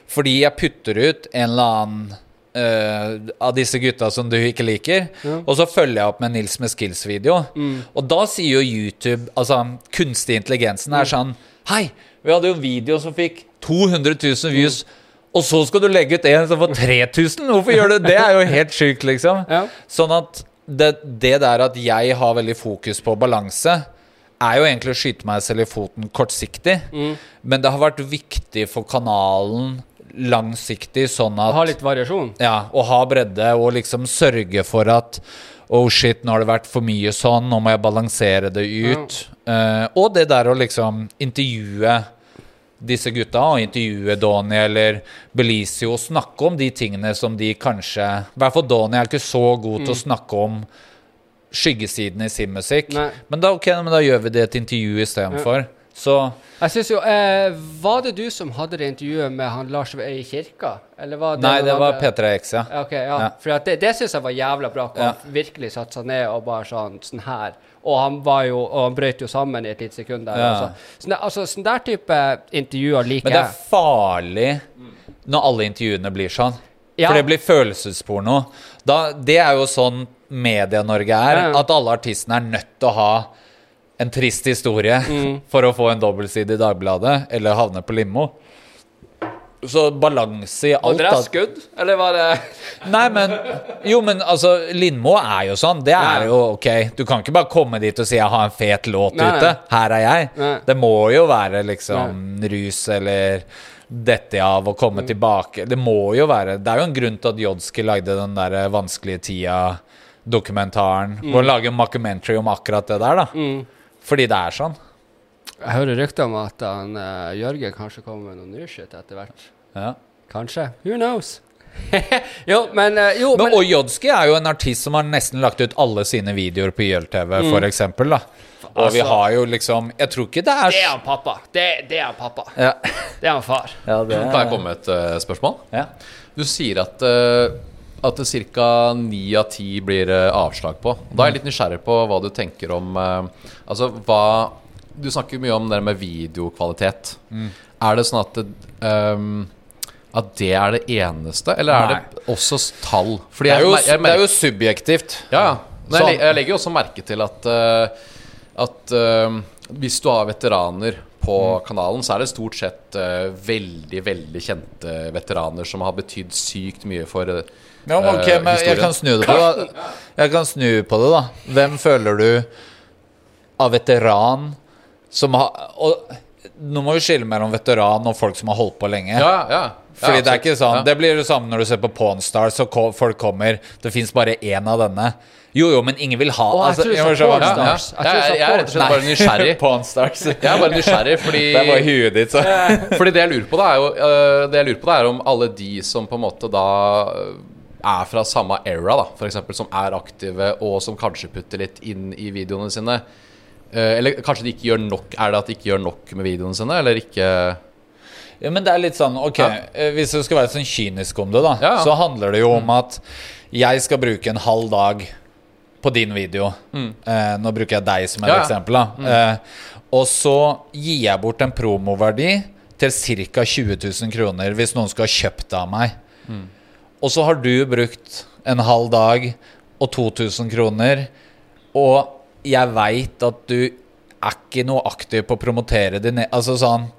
fordi jeg putter ut en eller annen uh, av disse gutta som du ikke liker, og så følger jeg opp med Nils med skills-video. Og da sier jo YouTube, altså kunstig intelligensen, er sånn Hei, vi hadde jo en video som fikk 200 000 views. Og så skal du legge ut en som får 3000? Hvorfor gjør du det? Det er jo helt sjukt, liksom. Ja. Sånn at det, det der at jeg har veldig fokus på balanse, er jo egentlig å skyte meg selv i foten kortsiktig. Men det har vært viktig for kanalen langsiktig, sånn at ha litt variasjon. ja, og ha bredde og liksom sørge for at Oh shit, nå har det vært for mye sånn, nå må jeg balansere det ut. Eh, og det der å liksom intervjue disse gutta, og intervjue Donny eller Belizio, og snakke om de tingene som de kanskje I hvert fall Donny er ikke så god til å snakke om skyggesidene i sin musikk. Nei. Men da, ok, men da gjør vi det til intervju istedenfor. Så Jeg synes jo eh, Var det du som hadde det intervjuet med han Lars i kirka? Eller var det Nei, det var? P3X, ja. Okay, ok, ja. Ja. For det, det syns jeg var jævla bra. hvor Ja. Han virkelig satte seg ned og bare sånn, sånn her. Og han var jo Og han brøt jo sammen i et lite sekund der. Ja. Altså. Sånn, altså, sånn der type intervjuer liker Men det er farlig når alle intervjuene blir sånn. Ja. For det blir følelsesporno. Da, det er jo sånn Media-Norge er. Ja, ja. At alle artistene er nødt til å ha en trist historie Mm. for å få en dobbeltside i Dagbladet eller havne på limo. Så balanse i Og alt. det er da. skudd? Eller var det Nei, men Jo, men altså, Lindmo er jo sånn. Det er Nei. jo ok. Du kan ikke bare komme dit og si 'jeg har en fet låt nei. ute'. Her er jeg. Nei. Det må jo være liksom rus eller dette av å komme tilbake. Det må jo være Det er jo en grunn til at Jodski lagde den der eh, Vanskelige tida-dokumentaren. Hvor han lager en mockumentary om akkurat det der, da. mm. Fordi det er sånn. Jeg hører rykter om at han, uh, Jørgen kanskje kommer med noe new shit etter hvert. Ja. Kanskje. Who knows? jo, men eh, Jo, Men, men, og Jodski er jo en artist som har nesten lagt ut alle sine videoer på YLTV, for eksempel, da. Og vi Altså- har jo liksom Jeg tror ikke det er det er han pappa. Det, det er han pappa. Ja, Det er han far. ja det Kan jeg komme med et uh, spørsmål? Ja. Du sier at, uh, at ca. ni av ti blir avslag på. Da er jeg litt nysgjerrig på hva du tenker om eh, Altså, hva Du snakker mye om det med videokvalitet. Er det sånn at ehm, at det er det eneste, eller er det også tall? Fordi Det er, jo, jeg, jeg, det er jo subjektivt. Ja, ja. Men Sånn. jeg, jeg legger jo også merke til at, uh, at uh, hvis du har veteraner på kanalen, så er det stort sett uh, veldig, veldig kjente veteraner som har betydd sykt mye for uh, Ja, men ok, eh, jeg kan snu det på det. da. Jeg kan snu på det, da. Hvem føler du av veteran som har og, Nå må vi skille mellom veteran og folk som har holdt på lenge. Ja, ja. Ja Fordi det er ikke sånn Ja. Det blir det samme når du ser på Pornstar, så ko- folk kommer Det fins bare én av denne. Jo, jo, men ingen vil ha jeg altså, tror jeg Ja, jeg ja. Jeg Jeg, jeg, jeg er rett og slett bare nysgjerrig. Pornstars. Jeg er bare nysgjerrig fordi Det er bare huet ditt, så. Fordi det jeg lurer på, da er jo øh, Det jeg lurer på, da er om alle de som på en måte da øh, er fra samme era, da, for eksempel, som er aktive, og som kanskje putter litt inn i videoene sine. øh, eller kanskje de ikke gjør nok Er det at de ikke gjør nok med videoene sine, eller ikke Ja, men det er litt sånn, ok Ja. eh, Hvis du skal være sånn kynisk om det, da, Ja, ja. så handler det jo om at jeg skal bruke en halv dag på din video. Eh, nå bruker jeg deg som et eksempel. da eh, Og så gir jeg bort en promoverdi til ca. 20 000 kroner hvis noen skal ha kjøpt det av meg. Og så har du brukt en halv dag og 2000 kroner, og jeg veit at du er ikke noe aktiv på å promotere din e- Altså sånn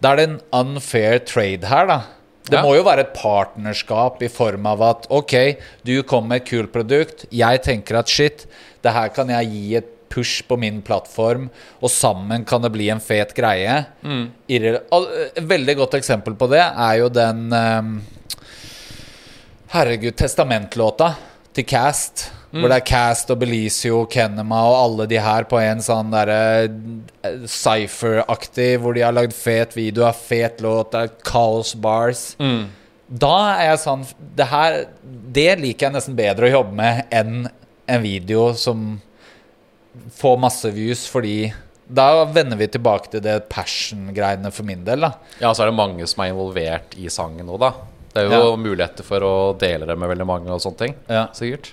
Da er det en unfair trade her, da. Det Ja. må jo være et partnerskap i form av at OK, du kommer med et kult produkt, jeg tenker at shit, det her kan jeg gi et push på min plattform, og sammen kan det bli en fet greie. Mm. Et veldig godt eksempel på det er jo den um, Herregud, testamentlåta til Cast. Hvor det er Cast og Belizio, Kenema og alle de her på en sånn derre eh, Cypher-aktig, hvor de har lagd fet video, har fet låt, det er Chaos Bars. Da er jeg sånn Det her Det liker jeg nesten bedre å jobbe med enn en video som får masse views, fordi da vender vi tilbake til det passion-greiene for min del, da. Ja, så er det mange som er involvert i sangen nå, da. Det er jo Ja. muligheter for å dele det med veldig mange og sånne ting. Ja. Sikkert.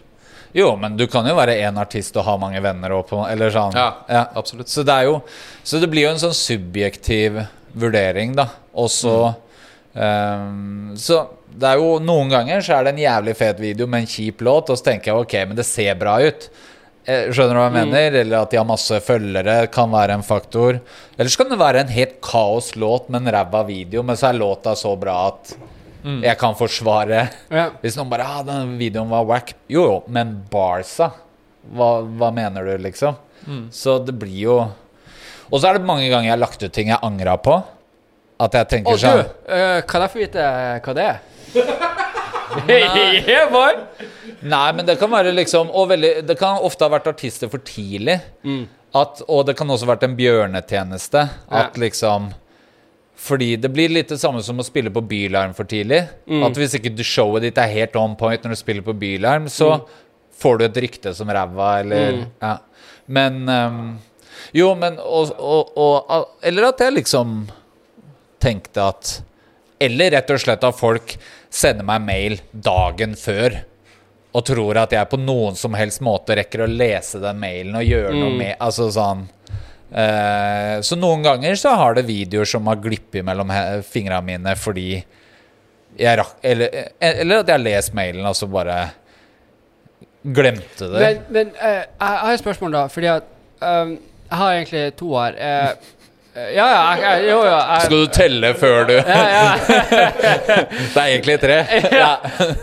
Jo, men du kan jo være én artist og ha mange venner og på, eller sånn. Ja, absolutt. Så det jo Så det blir jo en sånn subjektiv vurdering, da. Og så ehm, Så det er jo noen ganger så er det en jævlig fet video med en kjip låt, og så tenker jeg ok, men det ser bra ut. Eh, Skjønner du hva jeg mener? Eller at de har masse følgere, kan være en faktor. Eller så kan det være en helt kaos låt med en ræva video, men så er låta så bra at jeg kan forsvare Ja. hvis noen bare ah, 'Den videoen var wack'. Jo, jo, men Barca hva, hva mener du, liksom? Så det blir jo Og så er det mange ganger jeg har lagt ut ting jeg angra på. At jeg tenker du, sånn eh, kan jeg få vite hva det er? yeah, boy! Nei, men det kan være liksom Og veldig, det kan ofte ha vært artister for tidlig. At, og det kan også ha vært en bjørnetjeneste. At liksom Fordi det blir litt det samme som å spille på Bylarm for tidlig. At hvis ikke showet ditt er helt on point når du spiller på Bylarm, så får du et rykte som ræva, eller ja. Men um, Jo, men og, og, og, Eller at jeg liksom tenkte at Eller rett og slett at folk sender meg mail dagen før og tror at jeg på noen som helst måte rekker å lese den mailen og gjøre noe Mm. med Altså sånn Så noen ganger så har det videoer som har glippet mellom fingrene mine fordi jeg rakk eller, eller at jeg har lest mailen og så bare glemte det. Men, men uh, jeg har et spørsmål, da. Fordi at um, Jeg har egentlig to her. Eh, eh, ja, ja, jeg, jo, ja Jeg, Skal du telle før du ja, ja. Det er egentlig tre. ja.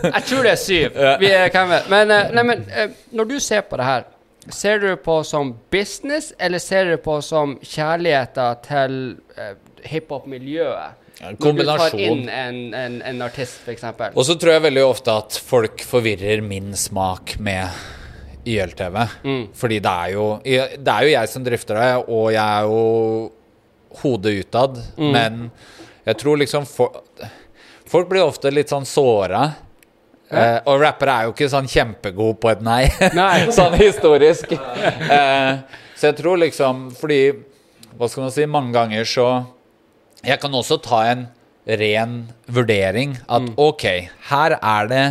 Jeg tror det er syv. Vi er, hvem vet. Men, eh, nei, men eh, når du ser på det her, ser du på som business, eller ser du på som kjærligheten til uh, hiphop-miljøet? En kombinasjon. Når du tar inn en, en, en artist, f.eks. Og så tror jeg veldig ofte at folk forvirrer min smak med YLTV. Mm. Fordi det er jo Det er jo jeg som drifter det, og jeg er jo hodet utad. Mm. Men jeg tror liksom for, Folk blir ofte litt sånn såra. Eh, og rappere er jo ikke sånn kjempegod på et nei. Nei. sånn historisk. Eh, så jeg tror liksom Fordi Hva skal man si? Mange ganger så Jeg kan også ta en ren vurdering. At OK, her er det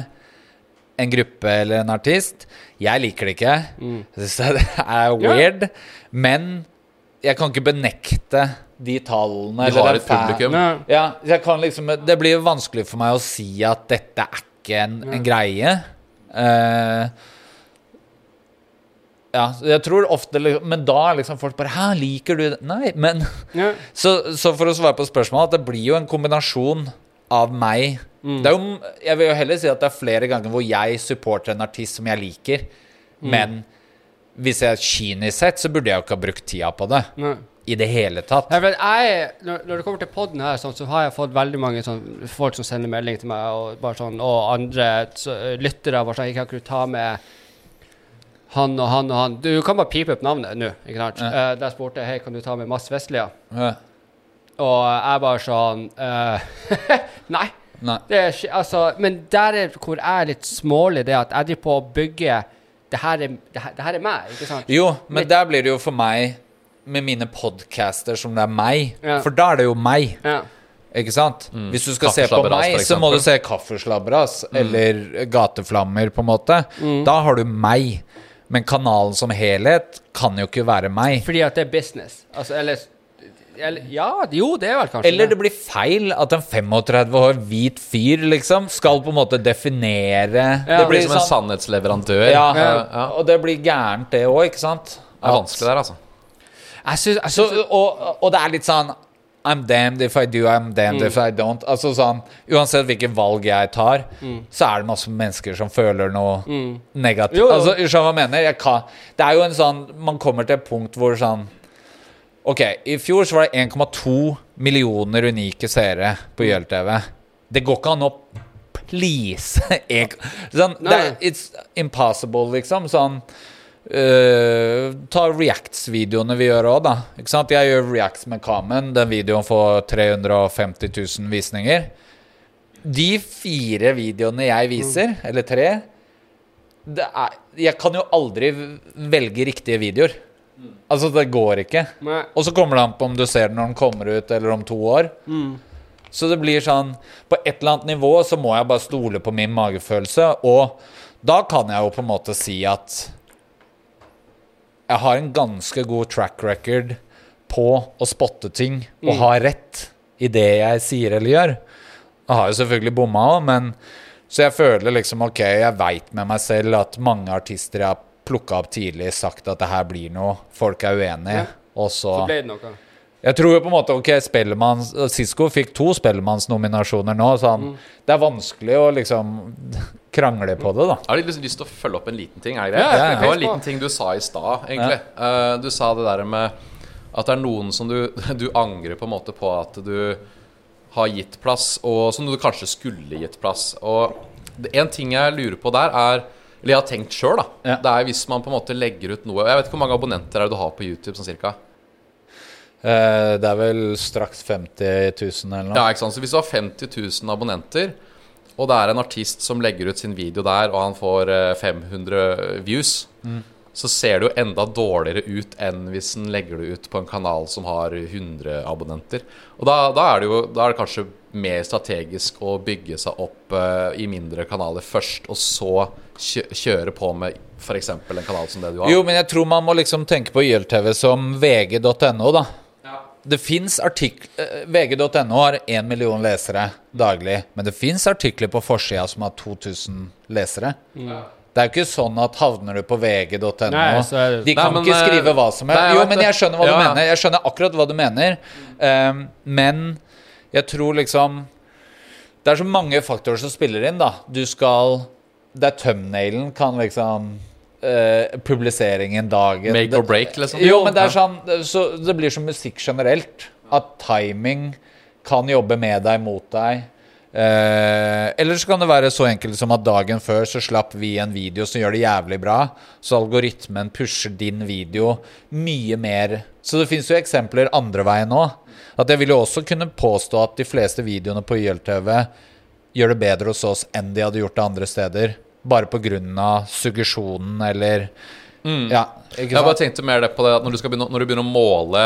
en gruppe eller en artist. Jeg liker det ikke. Jeg syns det er weird. Men jeg kan ikke benekte de tallene. De har et publikum. Ja, jeg kan liksom, det blir vanskelig for meg å si at dette er ikke en, en greie. Uh, ja, jeg tror ofte liksom- Men da er liksom folk bare Hæ, liker du det? Nei, men Ja. så, så for å svare på spørsmålet, at det blir jo en kombinasjon av meg Det er jo, Jeg vil jo heller si at det er flere ganger hvor jeg supporter en artist som jeg liker, men hvis jeg er kynisk sett, så burde jeg jo ikke ha brukt tida på det. Nei. I det hele tatt. Men jeg, når, når det kommer til podden her, sånn, så har jeg fått veldig mange sånn, folk som sender melding til meg, og, bare sånn, og andre så, lyttere bare sånn Kan ikke ta med han og han og han? Du kan bare pipe opp navnet nå, ikke sant? Ja. Uh, der spurte jeg hei, kan du ta med Mads Vestlia. Ja. Og jeg bare sånn uh, Nei. Nei. Det er, altså, men der er hvor jeg er litt smålig, det at jeg driver på å bygge det her, er, det, her, det her er meg, ikke sant? Jo, men Mitt- der blir det jo for meg med mine podcaster som det er meg. Ja. For da er det jo meg, Ja. ikke sant? Hvis du skal se på meg, så må du se Kaffeslabberas eller Gateflammer, på en måte. Da har du meg. Men kanalen som helhet kan jo ikke være meg. Fordi at det er business. Altså, eller, eller Ja, jo, det er vel kanskje Eller det blir feil at en 35 år hvit fyr liksom skal på en måte definere Ja. Det blir som en sannhetsleverandør. ja, Ja, ja. og det blir gærent, det òg, ikke sant? Det er vanskelig der, altså. Jeg synes, Så, og, og det er litt sånn I'm damned if I do, I'm damned Mm. if I don't. Altså sånn, Uansett hvilke valg jeg tar, så er det masse mennesker som føler noe negativt. Mm. Jo, jo. Altså, skjønner hva jeg mener? Jeg kan, det er jo en sånn Man kommer til et punkt hvor sånn Ok, i fjor så var det 1,2 millioner unike seere på Mm. YLTV. Det går ikke an å please sånn, det It's impossible, liksom. Sånn øh, Ta Reacts-videoene vi gjør òg, da. Ikke sant? Jeg gjør Reacts med Kamen. Den videoen får 350 000 visninger. De fire videoene jeg viser, eller tre det er, Jeg kan jo aldri velge riktige videoer. Altså, det går ikke. Nei. Og så kommer det an på om du ser den når den kommer ut, eller om to år. Så det blir sånn På et eller annet nivå så må jeg bare stole på min magefølelse, og da kan jeg jo på en måte si at jeg har en ganske god track record på å spotte ting og ha rett i det jeg sier eller gjør. Jeg har jo selvfølgelig bomma òg, men Så jeg føler liksom OK, jeg veit med meg selv at mange artister jeg har plukka opp tidlig, sagt at det her blir noe, folk er uenige, Ja. og så Så ble det noe. Jeg tror jo på en måte Ok, Spellemanns Sisko fikk to Spellemannsnominasjoner nå, så han, det er vanskelig å liksom krangle på det, da. Jeg har litt lyst- til å følge opp en liten ting. Er det Ja, greit? ja, ja. Det var en liten ting du sa i stad, egentlig. Uh, du sa det der med at det er noen som du, du angrer på en måte på at du har gitt plass, og som du kanskje skulle gitt plass. Og en ting jeg lurer på der, er Eller jeg har tenkt sjøl, da. Ja. Det er hvis man på en måte legger ut noe Jeg vet ikke hvor mange abonnenter er det du har på YouTube, sånn cirka? Eh, det er vel straks 50 000 eller noe. Ja, ikke sant? Så hvis du har 50 000 abonnenter, og det er en artist som legger ut sin video der, og han får eh, 500 views, så ser det jo enda dårligere ut enn hvis den legger det ut på en kanal som har 100 abonnenter. Og da, da er det jo da er det kanskje mer strategisk å bygge seg opp uh, i mindre kanaler først, og så kjø kjøre på med f.eks. en kanal som det du har. Jo, men jeg tror man må liksom tenke på YLTV som vg.no, da. Det fins artikler VG.no har én million lesere daglig, men det fins artikler på forsida som har 2000 lesere. Det er jo ikke sånn at havner du på vg.no De kan Nei, men, ikke eh, skrive hva som helst. Jo, men jeg skjønner hva Ja, du mener. Jeg skjønner akkurat hva du mener. Um, men jeg tror liksom Det er så mange faktorer som spiller inn, da. Du skal Det er thumbnailen kan liksom eh, Publiseringen, dagen Make or break, liksom. Jo, men det er sånn Så det blir som musikk generelt. At timing kan jobbe med deg, mot deg. Eh, eller så kan det være så enkelt som at dagen før så slapp vi en video som gjør det jævlig bra. Så algoritmen pusher din video mye mer. Så det fins jo eksempler andre veien òg. At jeg vil jo også kunne påstå at de fleste videoene på YLTV gjør det bedre hos oss enn de hadde gjort det andre steder. Bare pga. suggesjonen eller Ja, ikke Jeg bare tenkte mer det på det at når du, begynne, når du begynner å måle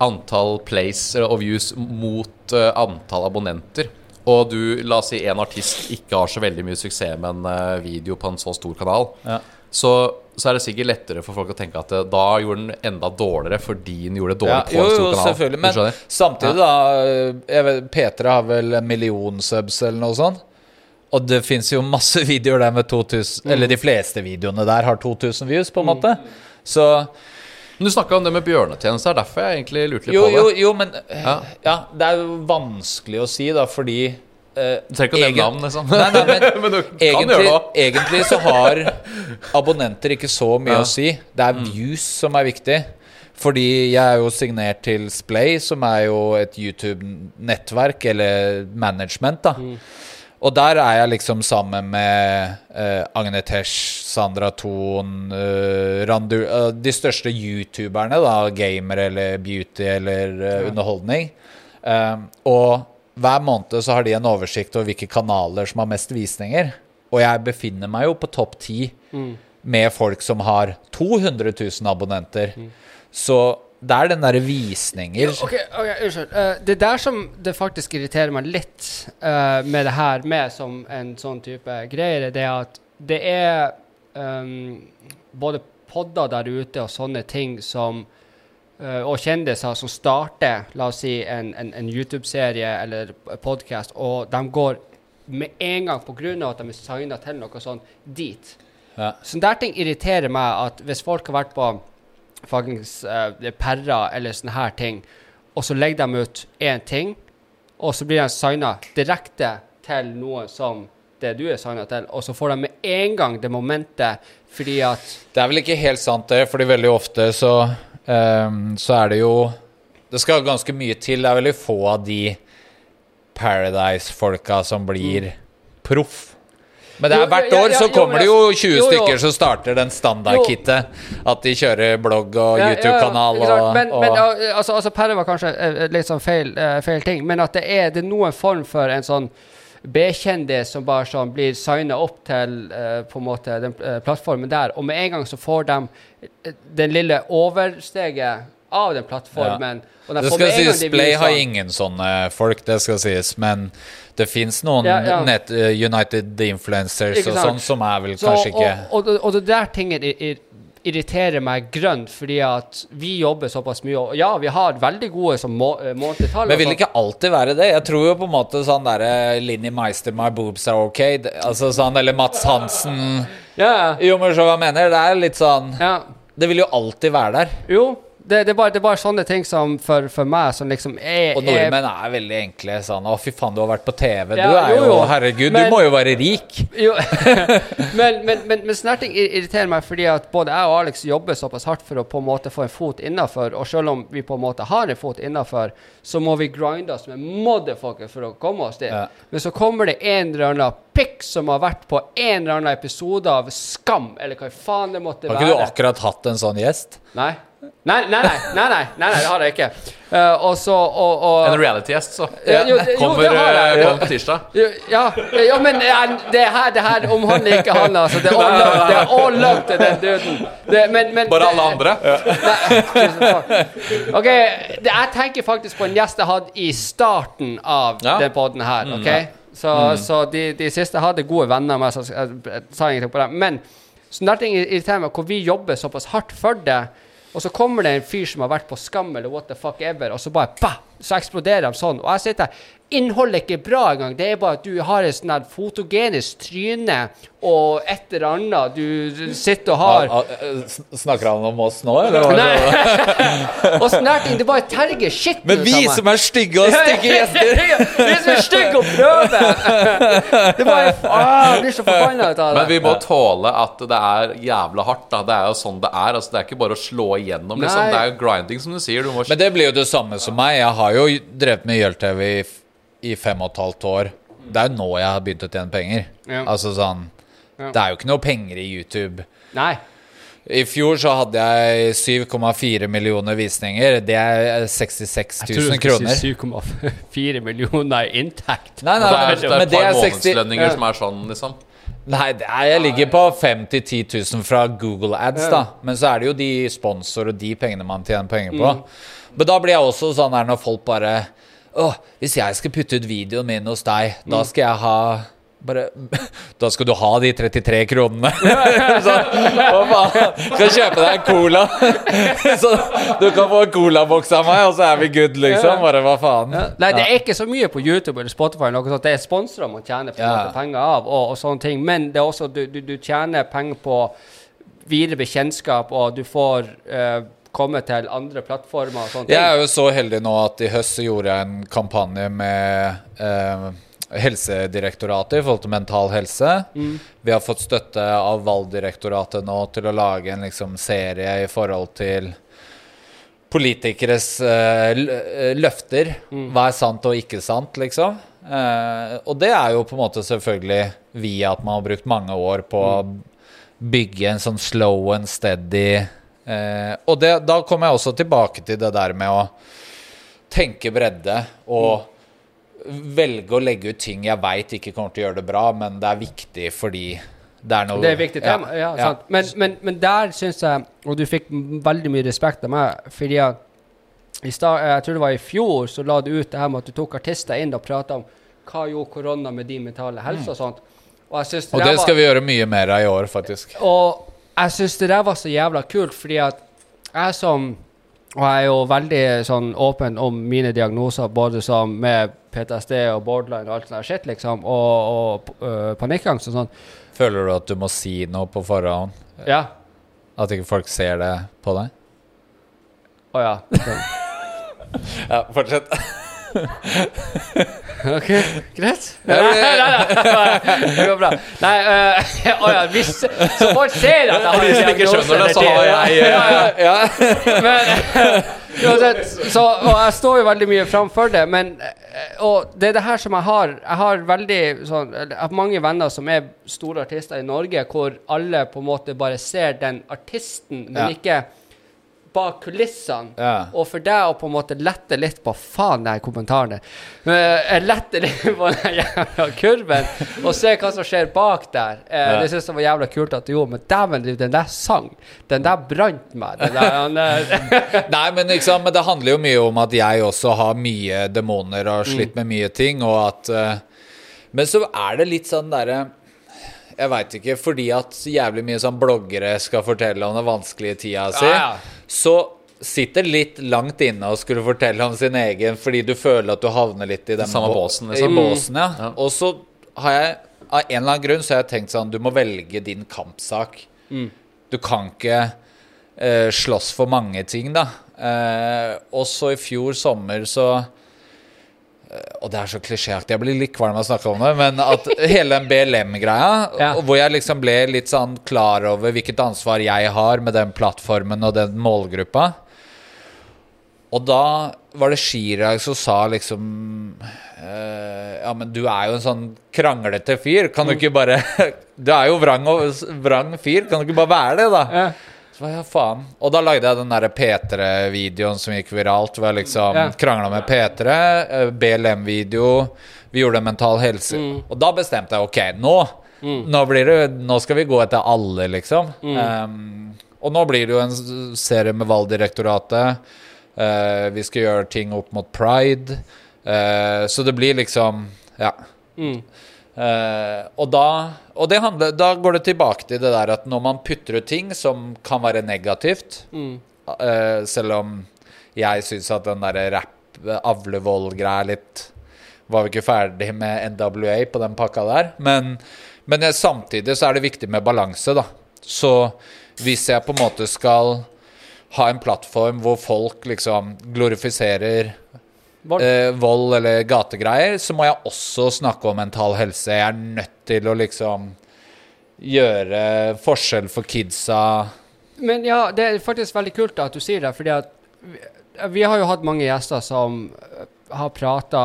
antall plays og views mot uh, antall abonnenter, og du, la oss si en artist ikke har så veldig mye suksess med en eh, video på en så stor kanal, Ja. så, så er det sikkert lettere for folk å tenke at eh, da gjorde den enda dårligere fordi den gjorde det Ja, dårlig på jo, en jo, stor kanal. selvfølgelig. Men samtidig, samtidig, da vet, P3 har vel en million subs eller noe sånt. Og det fins jo masse videoer der med 2000 Mm. Eller de fleste videoene der har 2000 views, på en måte. Så Men du snakka om det med bjørnetjeneste, er derfor jeg egentlig lurte litt jo, på det. jo, jo, men ja. Ja. det er jo vanskelig å si, da, fordi eh, Du trenger ikke å nevne navn, liksom. Nei, nei, men, Men du kan egentlig, gjøre det. egentlig så har abonnenter ikke så mye Ja. å si. Det er views som er viktig. Fordi jeg er jo signert til Splay, som er jo et YouTube-nettverk, eller management, da. Og der er jeg liksom sammen med uh, Agnetesh, Sandra Thon, uh, Randu uh, De største youtuberne, da. Gamer eller beauty eller uh, underholdning. Eh, og hver måned så har de en oversikt over hvilke kanaler som har mest visninger. Og jeg befinner meg jo på topp ti med folk som har 200 000 abonnenter. Så det er den derre visninger jo, okay, okay, unnskyld. Uh, det er der som det faktisk irriterer meg litt uh, med det her med som en sånn type greier, det er at det er um, både podder der ute og sånne ting som uh, og kjendiser som starter la oss si, en, en, en YouTube-serie eller podkast, og de går med en gang på grunn av at de er signa til noe sånt, dit. Ja. Sånne der ting irriterer meg, at hvis folk har vært på faktisk uh, perra eller sånne her ting, og så legger de ut én ting, og så blir de signa direkte til noe som det du er signa til, og så får de med en gang det momentet fordi at Det er vel ikke helt sant, det, fordi veldig ofte så, um, så er det jo Det skal ganske mye til. Det er veldig få av de Paradise-folka som blir proff. Men det er hvert år så kommer det jo altså- 20 jo, jo. stykker som starter den standardkittet. At de kjører blogg og Ja, ja, YouTube-kanal og, Men, men altså, altså Perre var kanskje uh, litt sånn feil, uh, feil ting, men at det er, det er noen form for en sånn B-kjendis som bare sånn blir signa opp til uh, på en måte den uh, plattformen der, og med en gang så får de uh, den lille oversteget av den plattformen. De Det får skal sies, de Play har ingen sånne folk, det skal sies. Men det fins noen Ja, ja. Net, uh, United Influencers og sånn som er vel Så, kanskje ikke og, og, og det der tingen ir, irriterer meg grønt, fordi at vi jobber såpass mye. Og ja, vi har veldig gode som må, uh, månedstall. Men vil det ikke alltid være det? Jeg tror jo på en måte sånn derre Linni Meister, My boobs are ok. Altså sånn, eller Mats Hansen Ja, Jo, men så hva mener? Det er litt sånn ja. Det vil jo alltid være der. Jo, det, det, er bare, det er bare sånne ting som for, for meg som liksom er Og nordmenn er veldig enkle. Sånn Å, fy faen, du har vært på TV. Ja, du er jo, jo. Herregud, Men- du må jo være rik. Jo, men, men, men, men sånne her ting ir- irriterer meg fordi at både jeg og Alex jobber såpass hardt for å på en måte få en fot innafor, og selv om vi på en måte har en fot innafor, så må vi grinde oss med motherfucker for å komme oss dit. Ja. Men så kommer det en eller annen pikk som har vært på en eller annen episode av Skam, eller hva faen det måtte være. Har ikke du akkurat hatt en sånn gjest? Nei. Nei, nei, nei, nei, nei, nei, nei, det har jeg ikke. Uh, og så og, og, En reality-gjest, så. Ja, jo, jo, Kommer, jeg. eh, kommer på tirsdag. Jo, Ja, ja, men det her, det her omhandler ikke han, altså. Det er all love, det er all love til den duden. Det, men, men, Bare alle andre. OK, det, jeg tenker faktisk på en gjest jeg hadde i starten av Ja. den poden her. ok? Så, så de, de siste hadde gode venner med, så jeg, sa ingenting på det. Men sånne ting irriterer meg, hvor vi jobber såpass hardt for det. Og så kommer det en fyr som har vært på Skam eller what the fuck ever, og så bare bah, så eksploderer de sånn. Og jeg sitter her. Innholdet er ikke bra engang. Det er bare at du har et sånn fotogenisk tryne og et eller annet du sitter og har. a, eh, Snakker han om oss nå, eller? var det- Nei! og snerting, det bare terger shit Men vi som er stygge og stygge gjester! Vi som er stygge og prøver! Det bare ah, Jeg blir så forbanna av det. Men vi må tåle at det er jævla hardt. da Det er jo sånn det er. Altså Det er ikke bare å slå igjennom. Liksom. Nei. Det er jo grinding, som du sier. Du må Men det blir jo det samme som meg. Jeg har jo drevet med Gjøl-TV i, i fem og et halvt år. Det er jo nå jeg har begynt å tjene penger. Ja. Altså sånn Ja. Det er jo ikke noe penger i YouTube. Nei. I fjor så hadde jeg 7,4 millioner visninger. Det er 66 000 kroner. 7,4 millioner i inntekt. Nei, nei, er, men, det er et par er 60 månedslønninger som er sånn, liksom. Nei, er, jeg ligger på 5 000-10 000 fra Google Ads, da. Men så er det jo de sponsor og de pengene man tjener penger på. Men da blir jeg også sånn her når folk bare Å, hvis jeg skal putte ut videoen min hos deg, da skal jeg ha bare Da skal du ha de 33 kronene. så, hva faen? Skal kjøpe deg en cola. så du kan få en colaboks av meg, og så er vi good, liksom. Bare hva faen. Nei, det er ikke så mye på YouTube eller Spotify. Noe sånt. Det er sponsorer man tjener på Ja. penger av, og, og sånne ting. Men det er også, du, du, du tjener penger på videre bekjentskap, og du får eh, komme til andre plattformer og sånne Jeg er jo så heldig nå at i høst så gjorde jeg en kampanje med eh, Helsedirektoratet i forhold til mental helse. Vi har fått støtte av Valgdirektoratet nå til å lage en liksom, serie i forhold til politikeres eh, løfter. Mm. Hva er sant og ikke sant, liksom. Eh, og det er jo på en måte selvfølgelig via at man har brukt mange år på å bygge en sånn slow and steady eh, Og det, da kommer jeg også tilbake til det der med å tenke bredde og velge å legge ut ting jeg veit ikke kommer til å gjøre det bra, men det er viktig fordi det er noe Det er viktig tema. Ja, ja. sant. Men, men, men der syns jeg Og du fikk veldig mye respekt av meg, fordi at i start, jeg tror det var i fjor, så la du ut det her med at du tok artister inn og prata om hva gjorde korona med din mentale helse og sånt. Og, Og det, det var- skal vi gjøre mye mer av i år, faktisk. Og jeg syns det der var så jævla kult, fordi at jeg som Og jeg er jo veldig sånn åpen om mine diagnoser, både som med PTSD og borderline og alt sånt shit, liksom, og, og øh, panikkangst og sånn. Føler du at du må si noe på forhånd? Ja. At ikke folk ser det på deg? Å ja. Ja, fortsett. OK, greit. Nei, det går bra. Nei, øh, å ja, hvis Så folk ser at jeg har en diagnose eller har jeg ja, ja. Ja. Men uansett, så, Og jeg står jo veldig mye framfor det, men eh, Og det er det her som jeg har Jeg har veldig sånn Jeg mange venner som er store artister i Norge, hvor alle på en måte bare ser den artisten, men ikke bak kulissene. Ja. Og for deg å på en måte lette litt på Faen, de kommentarene. Jeg lette litt på den jævla kurven og se hva som skjer bak der. Eh, Ja. Det syns jeg var jævla kult at du gjorde, men dæven, den der sang. Den der brant meg. Den der, han, eh, Nei, men, liksom, men det handler jo mye om at jeg også har mye demoner og har slitt med mye ting, og at uh, Men så er det litt sånn derre Jeg veit ikke, fordi at så jævlig mye sånn bloggere skal fortelle om den vanskelige tida si, Ja, ja. Så sitter litt langt inne og skulle fortelle om sin egen fordi du føler at du havner litt i den Samme båsen, liksom. I båsen, ja. Ja. Og så har jeg av en eller annen grunn så har jeg tenkt sånn Du må velge din kampsak. Du kan ikke eh, slåss for mange ting, da. Eh, også i fjor sommer så Og det er så klisjéaktig, jeg blir litt kvalm av å snakke om det, men at hele den BLM-greia, Ja. hvor jeg liksom ble litt sånn klar over hvilket ansvar jeg har med den plattformen og den målgruppa Og da var det Chirag som sa liksom eh, Ja, men du er jo en sånn kranglete fyr. Kan du ikke bare Du er jo vrang og vrang fyr. Kan du ikke bare være det, da? Ja. Jeg, ja, faen. Og da lagde jeg den der P3-videoen som gikk viralt. Hvor jeg liksom Ja. krangla med P3. eh, BLM-video. Vi gjorde Mental Helse. Mm. Og da bestemte jeg ok, nå Nå blir det Nå skal vi gå etter alle, liksom. Mm. Um, og nå blir det jo en serie med Valgdirektoratet. Uh, vi skal gjøre ting opp mot pride. Uh, så det blir liksom Ja. Mm. Eh, og da Og det handler, da går det tilbake til det der at når man putter ut ting som kan være negativt Mm. uh, Selv om jeg syns at den derre rapp avlevold-greia er litt Var vi ikke ferdig med NWA på den pakka der. Men, men jeg, samtidig så er det viktig med balanse, da. Så hvis jeg på en måte skal ha en plattform hvor folk liksom glorifiserer. Eh, vold eller gategreier, så må jeg også snakke om mental helse. Jeg er nødt til å liksom gjøre forskjell for kidsa. Men ja, det er faktisk veldig kult at du sier det, fordi at vi, vi har jo hatt mange gjester som øh, har prata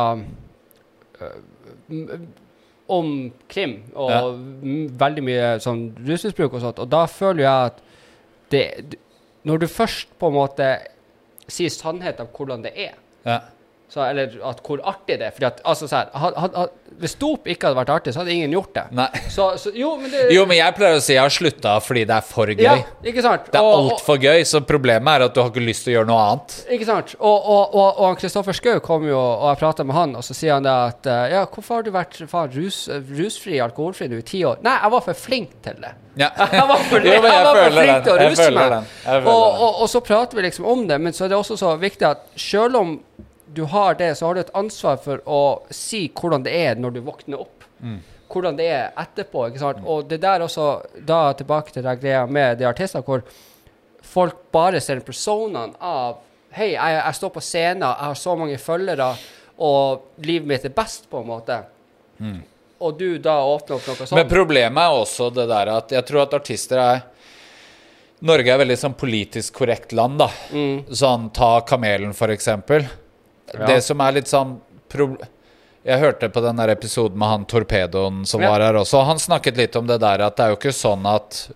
om krim og Ja. veldig mye sånn rusmisbruk og sånt, og da føler jeg at det Når du først på en måte sier sannhet av hvordan det er, Ja. Så, eller at hvor artig det er fordi at, altså, så her, had, had, Hvis dop ikke hadde vært artig, så hadde ingen gjort det. Så, så jo, men det Jo, men jeg pleier å si jeg har slutta fordi det er for gøy. Ja, ikke sant? Det er altfor gøy, så problemet er at du har ikke lyst til å gjøre noe annet. Ikke sant? Og, og, og, og Kristoffer Schou kom jo, og jeg prata med han, og så sier han det at eh, Ja, hvorfor har du vært faen, rus, rusfri, alkoholfri nå i ti år? Nei, jeg var for flink til det. Ja. Jeg var for, Jo, jeg jeg var for flink til å ruse meg. Og, og, så prater vi liksom om det, men så er det også så viktig at selv om du har det, så har du et ansvar for å si hvordan det er når du våkner opp. Mm. Hvordan det er etterpå. ikke sant? Og det der også, da tilbake til den greia med de artister hvor folk bare ser personene av Hei, jeg, jeg står på scenen, jeg har så mange følgere, og livet mitt er best, på en måte. Og du da åpner opp noe sånt. Mm. Men problemet er også det der at jeg tror at artister er Norge er veldig sånn politisk korrekt land, da. Mm. Sånn ta Kamelen, for eksempel. Ja. Det som er litt sånn Jeg hørte på den der episoden med han torpedoen som Ja. var her også. Han snakket litt om det der at det er jo ikke sånn at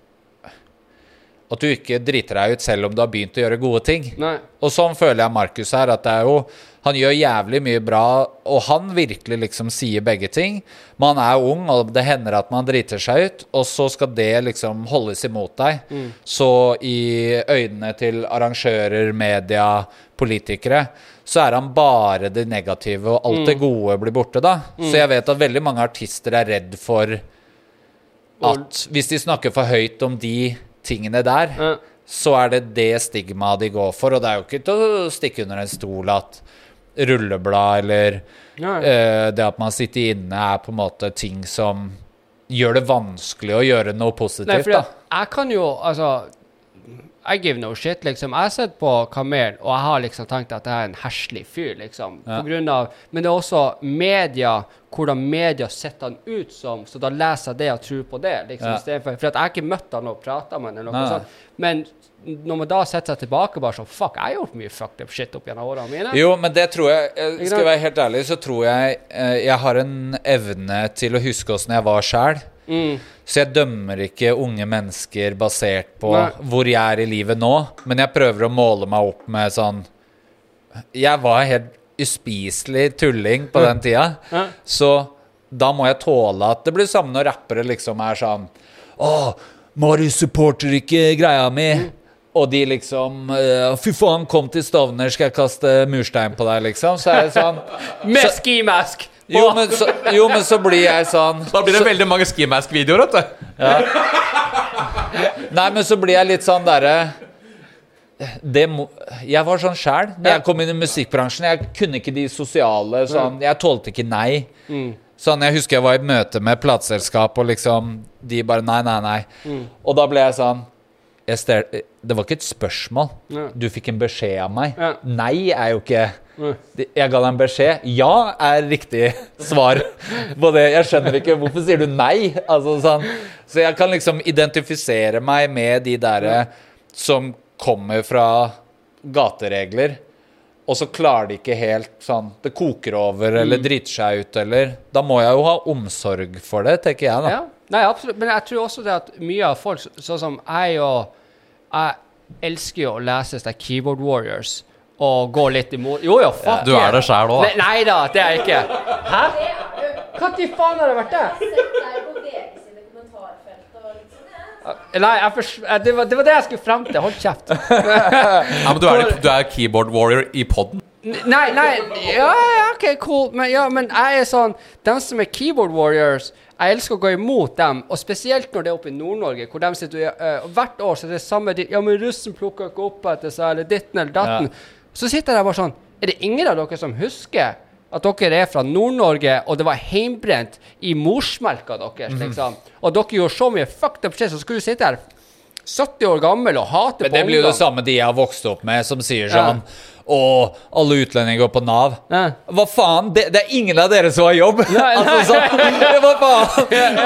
At du ikke driter deg ut selv om du har begynt å gjøre gode ting. Nei. Og sånn føler jeg Markus her, at det er jo Han gjør jævlig mye bra, og han virkelig liksom sier begge ting. Man er ung, og det hender at man driter seg ut, og så skal det liksom holdes imot deg. Så i øynene til arrangører, media, politikere, så er han bare det negative, og alt det gode blir borte, da. Så jeg vet at veldig mange artister er redd for at hvis de snakker for høyt om de tingene der, Ja. så er det det stigmaet de går for. Og det er jo ikke til å stikke under en stol at rulleblad eller Nei. eh, det at man sitter inne, er på en måte ting som gjør det vanskelig å gjøre noe Nei, positivt, fordi da. jeg kan jo Altså I give no shit, liksom. Jeg har sett på Kamelen, og jeg har liksom tenkt at jeg er en herselig fyr, liksom. Ja. På grunn av Men det er også media, hvordan media setter han ut som, så da leser jeg det og tror på det, liksom. Ja. For, for jeg har ikke møtt han og prata med han eller noe Nei. sånt. Men når man da setter seg tilbake bare sånn Fuck, jeg har gjort mye fucked up shit opp gjennom årene mine. Jo, men det tror jeg eh, Skal jeg være helt ærlig, så tror jeg eh, jeg har en evne til å huske åssen jeg var sjæl. Mm. Så jeg dømmer ikke unge mennesker basert på Nei. hvor jeg er i livet nå, men jeg prøver å måle meg opp med sånn Jeg var helt uspiselig tulling på den tida, Ja. så da må jeg tåle at Det blir samme når rappere liksom er sånn Å, Marius supporter ikke greia mi. Og de liksom eh, Fy faen, kom til Stovner, skal jeg kaste murstein på deg, liksom. Så er det sånn Med ski mask! Jo, men så, jo, men så blir jeg sånn Da blir det veldig mange skimask-videoer, vet du. Nei, men så blir jeg litt sånn derre det må, jeg var sånn sjæl da jeg kom inn i musikkbransjen. Jeg kunne ikke de sosiale sånn Jeg tålte ikke nei. Sånn, Jeg husker jeg var i et møte med plateselskap, og liksom De bare nei, nei, nei. Og da ble jeg sånn jeg stel, Det var ikke et spørsmål. Ja. Du fikk en beskjed av meg. Ja. Nei er jo ikke. Jeg ga deg en beskjed. Ja er riktig svar på det. Jeg skjønner ikke Hvorfor sier du nei? Altså, sånn. Så jeg kan liksom identifisere meg med de derre som kommer fra gateregler. og så klarer de ikke helt sånn Det koker over Mm. eller driter seg ut eller Da må jeg jo ha omsorg for det, tenker jeg, da. Ja, nei, absolutt. Men jeg tror også det at mye av folk, så- sånn som jeg og Jeg elsker jo å lese Keyboard Warriors og gå litt imot Jo, jo, fuck Du er det sjæl òg, Nei, da, det er jeg ikke. Hæ? Når faen har det vært det? Ja. Nei, jeg fors- eh, det, var, det var det jeg skulle frem til. Hold kjeft. Ja, men du er, du er keyboard warrior i poden. Nei, nei Ja, ja, OK, cool. Men, ja, men jeg er sånn De som er keyboard warriors jeg elsker å gå imot dem, og spesielt når det er oppe i Nord-Norge, hvor de sitter uh, Hvert år så er det samme Ja, men russen plukker ikke opp etter seg, eller ditten eller datten. Så sitter jeg bare sånn Er det ingen av dere som husker at dere er fra Nord-Norge, og det var heimbrent i morsmelka deres, Mhm. liksom? Og dere gjorde så mye fucked up shit, så skulle du sitte her 70 år gammel og hate Men det blir jo det samme de jeg har vokst opp med, som sier sånn Å, alle utlendinger går på Nav. Ja. Hva faen? Det, det er ingen av dere som har jobb! Nei, altså, så, hva faen?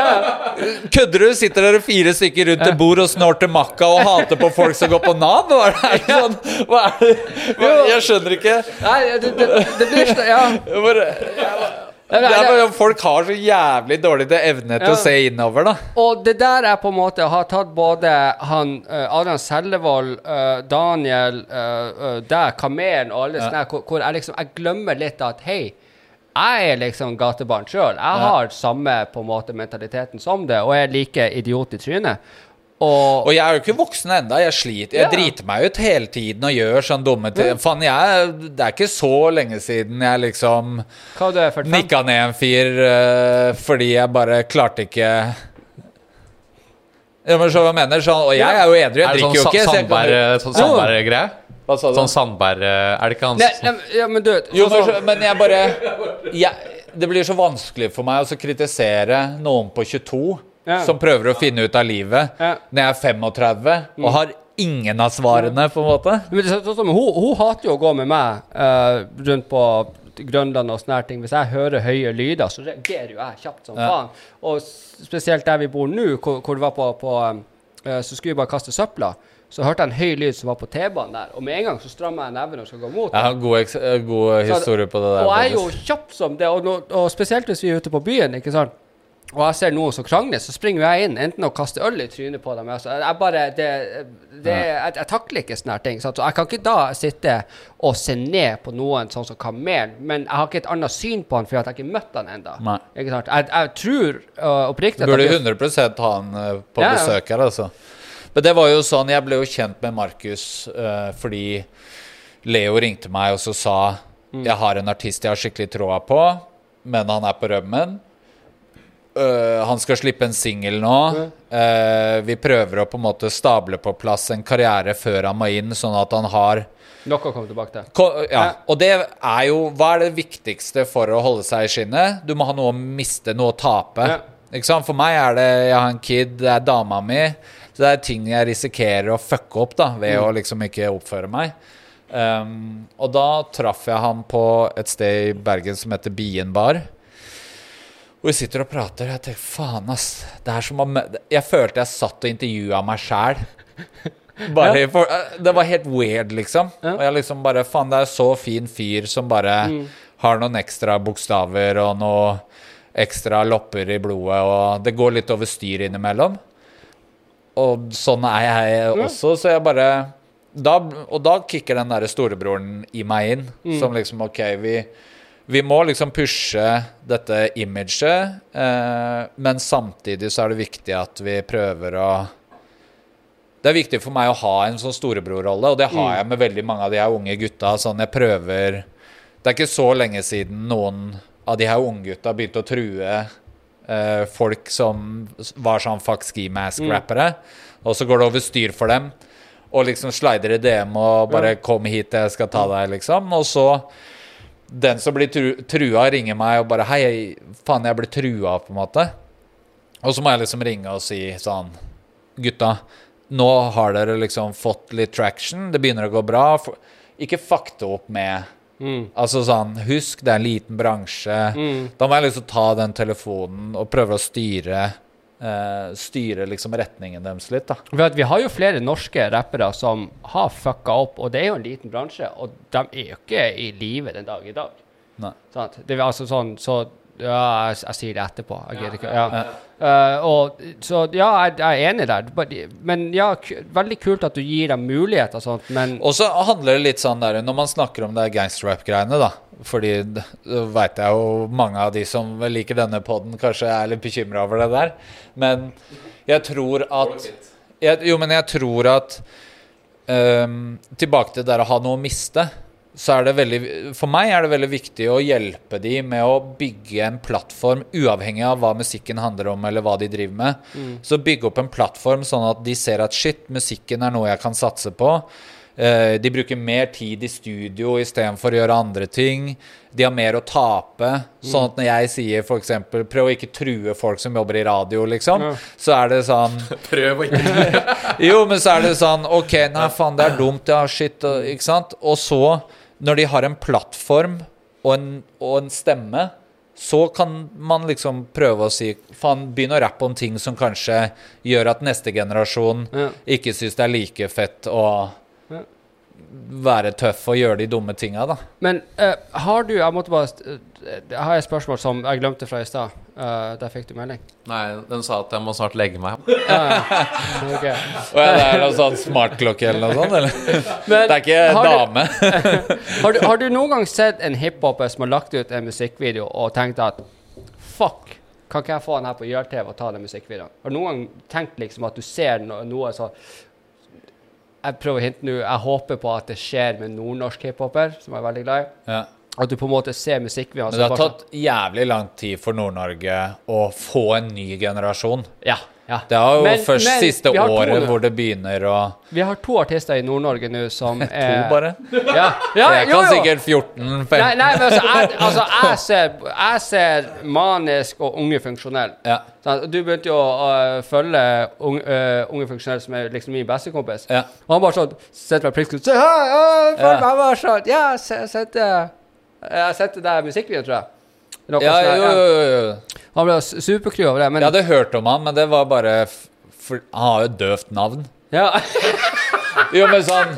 Kødder du? Sitter dere fire stykker rundt et bord og snorter makka og hater på folk som går på Nav? Hva er det? Sånn, hva er det? Jeg skjønner ikke. Nei, det, det, det blir Ja. Bare, Nei, det er bare, folk har så jævlig dårlig til evne til Ja. å se innover, da. Og det der er på en måte har tatt både han uh, Adrian Sellevold, uh, Daniel, uh, deg, Kamelen og alle sånne hvor, hvor jeg liksom Jeg glemmer litt at hei, jeg er liksom gatebarn sjøl. Jeg har samme på en måte mentaliteten som det, og er like idiot i trynet. Og, Og jeg er jo ikke voksen enda Jeg sliter. Jeg Ja. driter meg ut hele tiden og gjør sånn dumme ting. Faen, jeg Det er ikke så lenge siden jeg liksom hva er 45? nikka ned en fyr uh, fordi jeg bare klarte ikke Ja, men så hva mener sånn, Og jeg er jo edru, jeg Er drikker sånn jo ikke. så jeg kan- Sandberg- sånn Sandberg-greie? Hva sa du? Sånn Sandberg Er det ikke hans Nei, nei, ja, men du Jo, sånn men, så- men jeg bare jeg, Det blir så vanskelig for meg å kritisere noen på 22 Ja. som prøver å finne ut av livet, Ja. når jeg er 35 og har ingen av svarene, på en måte. Men så, så, så, hun, hun hater jo å gå med meg uh, rundt på Grønland og sånne ting. Hvis jeg hører høye lyder, så reagerer jo jeg kjapt som faen. Og spesielt der vi bor nå, hvor, hvor det var på, på eh, Så skulle vi bare kaste søpla. Så hørte jeg en høy lyd som var på T-banen der, og med en gang så strammer jeg neven og skal gå mot. Jeg har god, eh, god Så- historie på det der. Og jeg er jo kjapp som det, og, og spesielt hvis vi er ute på byen, ikke sant. Og jeg ser noen som krangler, så springer jeg inn, enten og kaster øl i trynet på dem. Altså, jeg bare, det, det, jeg, jeg takler ikke sånne her ting. Så jeg kan ikke da sitte og se ned på noen sånn som Kamel, men jeg har ikke et annet syn på han fordi jeg jeg ikke møtt han ennå. Jeg, jeg tror uh, oppriktig Du burde jeg, 100 ha han på ja. besøk her, altså. Men det var jo sånn, jeg ble jo kjent med Markus uh, fordi Leo ringte meg og så sa Mm. jeg har en artist jeg har skikkelig troa på, men han er på rømmen. Eh, han skal slippe en singel nå. Uh, vi prøver å på en måte stable på plass en karriere før han må inn, sånn at han har Nok å komme tilbake til. Ko- ja, Ja. og det er jo Hva er det viktigste for å holde seg i skinnet? Du må ha noe å miste, noe å tape. Ja. Ikke sant? For meg er det Jeg har en kid, det er dama mi. Så det er ting jeg risikerer å fucke opp da ved Mm. å liksom ikke oppføre meg. Um, og da traff jeg han på et sted i Bergen som heter Bien bar. Og vi sitter og prater, og jeg tenker faen, ass. Det er som om Jeg følte jeg satt og intervjua meg sjæl. For, eh, det var helt weird, liksom. Ja. Og jeg liksom bare Faen, det er så fin fyr som bare Mm. har noen ekstra bokstaver og noen ekstra lopper i blodet, og det går litt over styr innimellom. Og sånn er jeg også, så jeg bare da, Og da kicker den derre storebroren i meg inn, Mm. som liksom OK, vi vi må liksom pushe dette imaget, eh, men samtidig så er det viktig at vi prøver å Det er viktig for meg å ha en sånn storebrorrolle, og det har jeg med veldig mange av de her unge gutta. Sånn jeg prøver Det er ikke så lenge siden noen av de her unggutta begynte å true eh, folk som var sånn fuck ski mask-rappere, og så går det over styr for dem. Og liksom slider i DM og bare 'kom hit, jeg skal ta deg', liksom. Og så den som blir tru, trua, ringer meg og bare 'Hei, faen, jeg blir trua', på en måte. Og så må jeg liksom ringe og si sånn Gutta, nå har dere liksom fått litt traction. Det begynner å gå bra. Ikke fuck det opp med Mm. Altså sånn Husk, det er en liten bransje. Mm. Da må jeg liksom ta den telefonen og prøve å styre eh, styre liksom retningen deres litt, da. Vi har jo flere norske rappere som har fucka opp, og det er jo en liten bransje, og de er jo ikke i live den dag i dag. Nei. Sånn, Det er altså sånn, så ja, jeg, jeg sier det etterpå. Jeg gidder ikke. Ja. Uh, og, så ja, jeg, jeg er enig der. Men ja, veldig kult at du gir dem muligheter og sånt, men Og så handler det litt sånn der Når man snakker om det gangsterrap-greiene, da Fordi veit jeg jo mange av de som liker denne poden, kanskje er litt bekymra over det der. Men jeg tror at jeg, Jo, men jeg tror at um, Tilbake til det der å ha noe å miste. Så er det veldig For meg er det veldig viktig å hjelpe de med å bygge en plattform, uavhengig av hva musikken handler om, eller hva de driver med. Så bygge opp en plattform sånn at de ser at shit, musikken er noe jeg kan satse på. Uh, de bruker mer tid i studio istedenfor å gjøre andre ting. De har mer å tape. Sånn at når jeg sier f.eks.: prøv å ikke true folk som jobber i radio, liksom, Ja. så er det sånn Prøv å ikke true. jo, men så er det sånn OK, nei, faen, det er dumt, ja, shit, ikke sant? Og så, når de har en plattform og en, og en stemme, så kan man liksom prøve å si Faen, begynn å rappe om ting som kanskje gjør at neste generasjon Ja. ikke syns det er like fett å Ja. Være tøff og gjøre de dumme tinga, da. Men uh, har du Jeg måtte bare st- eh, Jeg har et spørsmål som jeg glemte fra i stad. Uh, der fikk du melding. Nei, den sa at jeg må snart legge meg. uh, okay. Og ja, det er noe sånn smartklokke eller noe sånt, eller? Men Det er ikke har du- dame. Har du, har du noen gang sett en hiphoper som har lagt ut en musikkvideo og tenkt at Fuck, kan ikke jeg få den her på YR-TV og ta den musikkvideoen? Har du noen gang tenkt liksom at du ser no, noe så Jeg prøver å hinte nå. Jeg håper på at det skjer med nordnorsk hiphoper, som jeg er veldig glad i. Ja. At du på en måte ser musikkvideoen Men det har tatt jævlig lang tid for Nord-Norge å få en ny generasjon. Ja. Ja. Det er jo Men- først men siste to året hvor det begynner å Vi har to artister i Nord-Norge nå som To, er bare. Ja, ja Jeg kan jo. sikkert 14-15. Nei, nei, men altså, jeg, altså jeg, ser, jeg ser manisk og unge funksjonell. Ja. Du begynte jo å følge unge, uh, unge funksjonell, som er liksom min bestekompis. Ja. Og han bare sånn Sitter med øh, Følg Ja. meg! Han bare sånn Ja, Jeg har sett der musikkvideoen, tror jeg. Noe Ja, jo, jo, jo. Han ble superkry over det, men Jeg hadde hørt om han, men det var bare for, Han har jo et døvt navn. ja. Jo, men sånn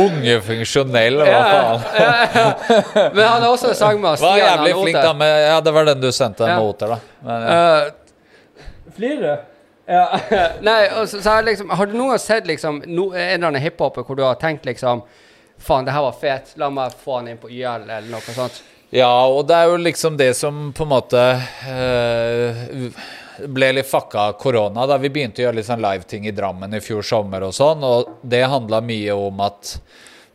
Unge funksjonell, hva Ja, faen? Men han er også sang med Var Stian jævlig flink, da. Med, ja, det var den du sendte Ja. med Oter, da. Men, ja. Uh, Flir du? Ja. Nei, og så, så har, liksom, har du noen gang sett liksom, no, en eller annen hiphoper hvor du har tenkt liksom Faen, det her var fet, la meg få han inn på YL, eller noe sånt? Ja, og det er jo liksom det som på en måte eh, ble litt fucka av korona. Da vi begynte å gjøre litt sånn live-ting i Drammen i fjor sommer og sånn, og det handla mye om at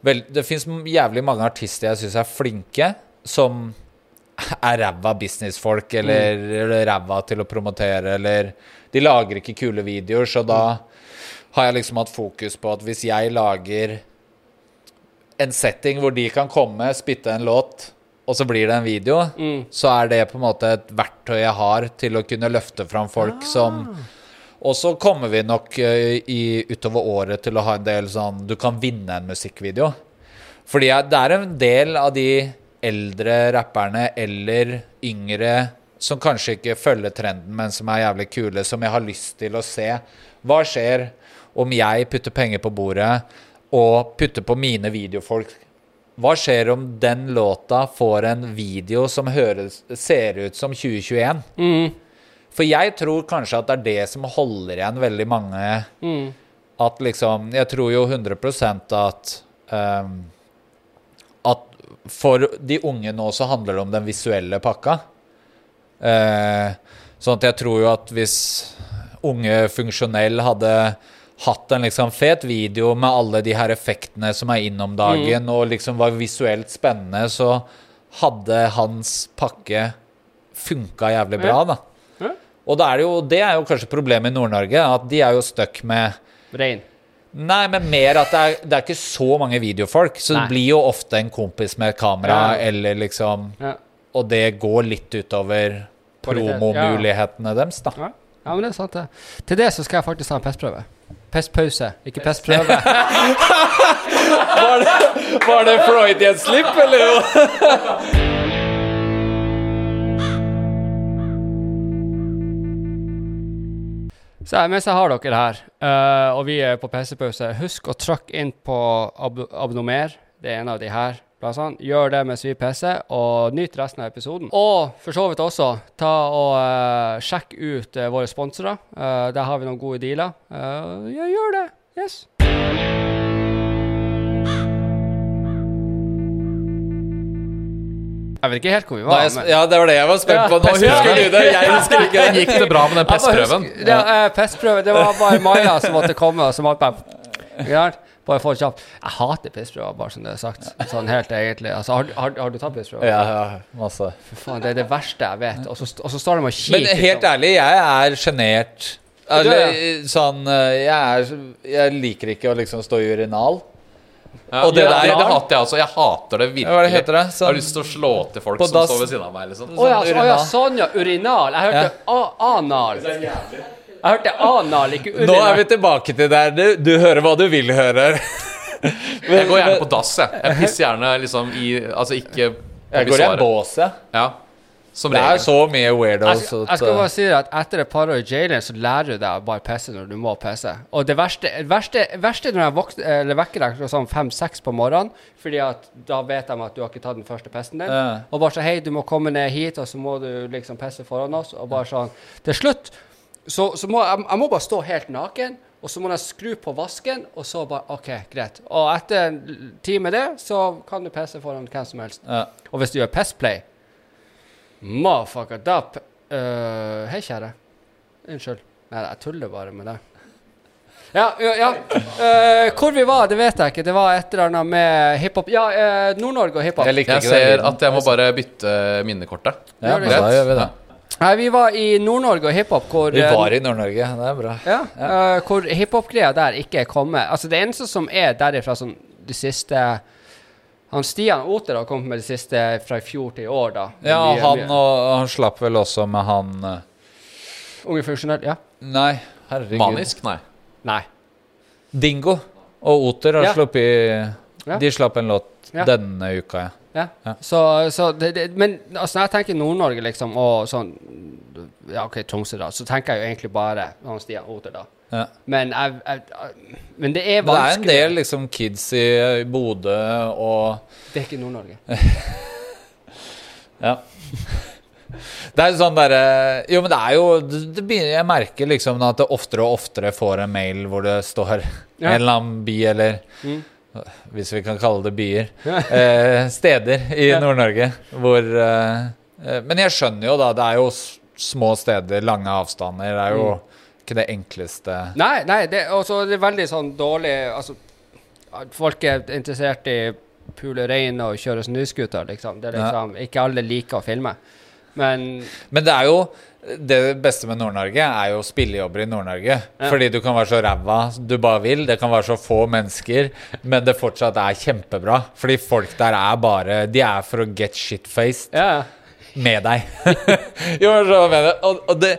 vel, det fins jævlig mange artister jeg syns er flinke, som er ræva businessfolk, eller, eller ræva til å promotere, eller De lager ikke kule videoer, så da har jeg liksom hatt fokus på at hvis jeg lager en setting hvor de kan komme, spytte en låt, og så blir det en video, Mm. så er det på en måte et verktøy jeg har til å kunne løfte fram folk som Og så kommer vi nok eh, i, utover året til å ha en del sånn Du kan vinne en musikkvideo. Fordi jeg, det er en del av de eldre rapperne eller yngre som kanskje ikke følger trenden, men som er jævlig kule, som jeg har lyst til å se. Hva skjer om jeg putter penger på bordet og putter på mine videofolk? Hva skjer om den låta får en video som høres, ser ut som 2021? Mm. For jeg tror kanskje at det er det som holder igjen veldig mange Mm. At liksom Jeg tror jo 100% at um, At for de unge nå så handler det om den visuelle pakka. Uh, sånn at jeg tror jo at hvis unge funksjonell hadde hatt en liksom fet video med alle de her effektene som er innom dagen, og liksom var visuelt spennende, så hadde hans pakke funka jævlig bra, da. Ja. Og da er det, jo, det er jo kanskje problemet i Nord-Norge, at de er jo stuck med Rein. Nei, men mer at det er, det er ikke så mange videofolk, så Nei. det blir jo ofte en kompis med kamera, Ja. eller liksom Ja. Og det går litt utover promomulighetene promomulighetene deres, da. Ja. ja, men det er sant, det. Til det så skal jeg faktisk ha en pestprøve. Pestpause, ikke pestprøve. Var det, var det et slip, eller? Så jeg- mens jeg har dere her, uh, og vi er på PC-pause, husk å trykke inn på ab abonner. Det er en av de her plassene. Gjør det mens vi PC, og nyt resten av episoden. Og for så vidt også, ta og uh, sjekk ut uh, våre sponsorer. Uh, der har vi noen gode dealer. Eh, ja, gjør det. Yes. Jeg vet ikke helt hvor vi Nei, var. jeg, sp- ja, det var det jeg var spent Ja, på. Nå husker du det. Jeg husker ikke det. Gikk det bra med den pestprøven Ja, pestprøven? Ja, Det, pestprøve. Det var bare Maja som måtte komme, og så måtte bare? Bare få kjapt. Jeg hater pissprøver, bare som det er sagt. Sånn helt egentlig. Altså, har, har, har du tatt pissprøver? Ja, ja, masse. For faen, det er det verste jeg vet. Og så, og så står de og kikker. Men helt liksom. ærlig, jeg er sjenert. Eller sånn eh, jeg, er, jeg liker ikke å liksom stå i urinal. Ja, Og det ja, der- det, det hater jeg også. Jeg hater det virkelig. Hva er det heter det? Jeg har Sånn, lyst til å slå til folk som står ved siden av meg. liksom Å ja, så- å ja, sånn ja. Urinal. Jeg hørte ja. anal. Jeg hørte anal, ikke nå er vi tilbake til der du, du hører hva du vil høre. Jeg går gjerne på dass, jeg. Jeg pisser gjerne liksom i Altså ikke Jeg går i en bås, jeg. Ja. Som Det er så mye Jeg, weirdos. skal- jeg skal bare si at etter et par år i jailen, så lærer du deg å bare pisse når du må pisse. Og det verste, verste, verste når jeg våkner, eller vekker deg sånn fem-seks på morgenen, fordi at da vet de at du har ikke tatt den første pissen din. Ja. Og bare så hei, du må komme ned hit, og så må du liksom pisse foran oss. Og bare sånn Til slutt så, så må jeg, jeg må bare stå helt naken, og så må jeg skru på vasken, og så bare OK, greit. Og etter en tid med det, så kan du pisse foran hvem som helst. ja. Og hvis du gjør pissplay Motherfucker, da uh, Hei, kjære. Unnskyld. Nei, jeg tuller bare med det. Ja, ja, ja. Uh, hvor vi var, det vet jeg ikke. Det var et eller annet med hiphop. Ja, uh, Nord-Norge og hiphop. Jeg Jeg ser at jeg må bare bytte minnekortet. Ja, det. men da gjør vi det. Nei, vi var i Nord-Norge og hiphop, hvor Vi øh, var i Nord-Norge, det er bra. Ja, øh, hvor hiphop-greia der ikke er kommet. Altså, det eneste som er derifra sånn de siste Han Stian Oter har kommet med det siste fra i fjor til i år, da. Ja, Mye- han mye- og han slapp vel også med han uh... Unge funksjonell, ja. Nei, herregud. Manisk? Nei. Nei. Dingo og Oter har Ja. sluppet Ja. De slapp en låt Ja. denne uka, ja. Ja. Ja. Så, så det, det, men altså, når jeg tenker Nord-Norge, liksom, og sånn Ja, OK, Tromsø, da, så tenker jeg jo egentlig bare han Stian Oter, da. ja. Men, jeg, jeg, men det er vanskelig. det er en del liksom kids i Bodø og Det er ikke Nord-Norge. Ja. Det er sånn derre Jo, men det er jo det, det begynner, Jeg merker liksom at det oftere og oftere får en mail hvor det står Ja. en eller annen by, eller Mm. Hvis vi kan kalle det byer. eh, steder i Nord-Norge hvor eh, eh, Men jeg skjønner jo, da. Det er jo små steder, lange avstander. Det er jo Mm. ikke det enkleste Nei, nei, det, også, det er veldig sånn dårlig Altså, folk er interessert i pule rein og kjøre snøscooter, liksom. Det er Ja. liksom Ikke alle liker å filme. Men Men det er jo det beste med Nord-Norge er jo spillejobber i Nord-Norge. Ja. Fordi du kan være så ræva du bare vil. Det kan være så få mennesker, men det fortsatt er kjempebra. Fordi folk der er bare De er for å get shit-faced ja, med deg. jo, så mener jeg. Og, og det,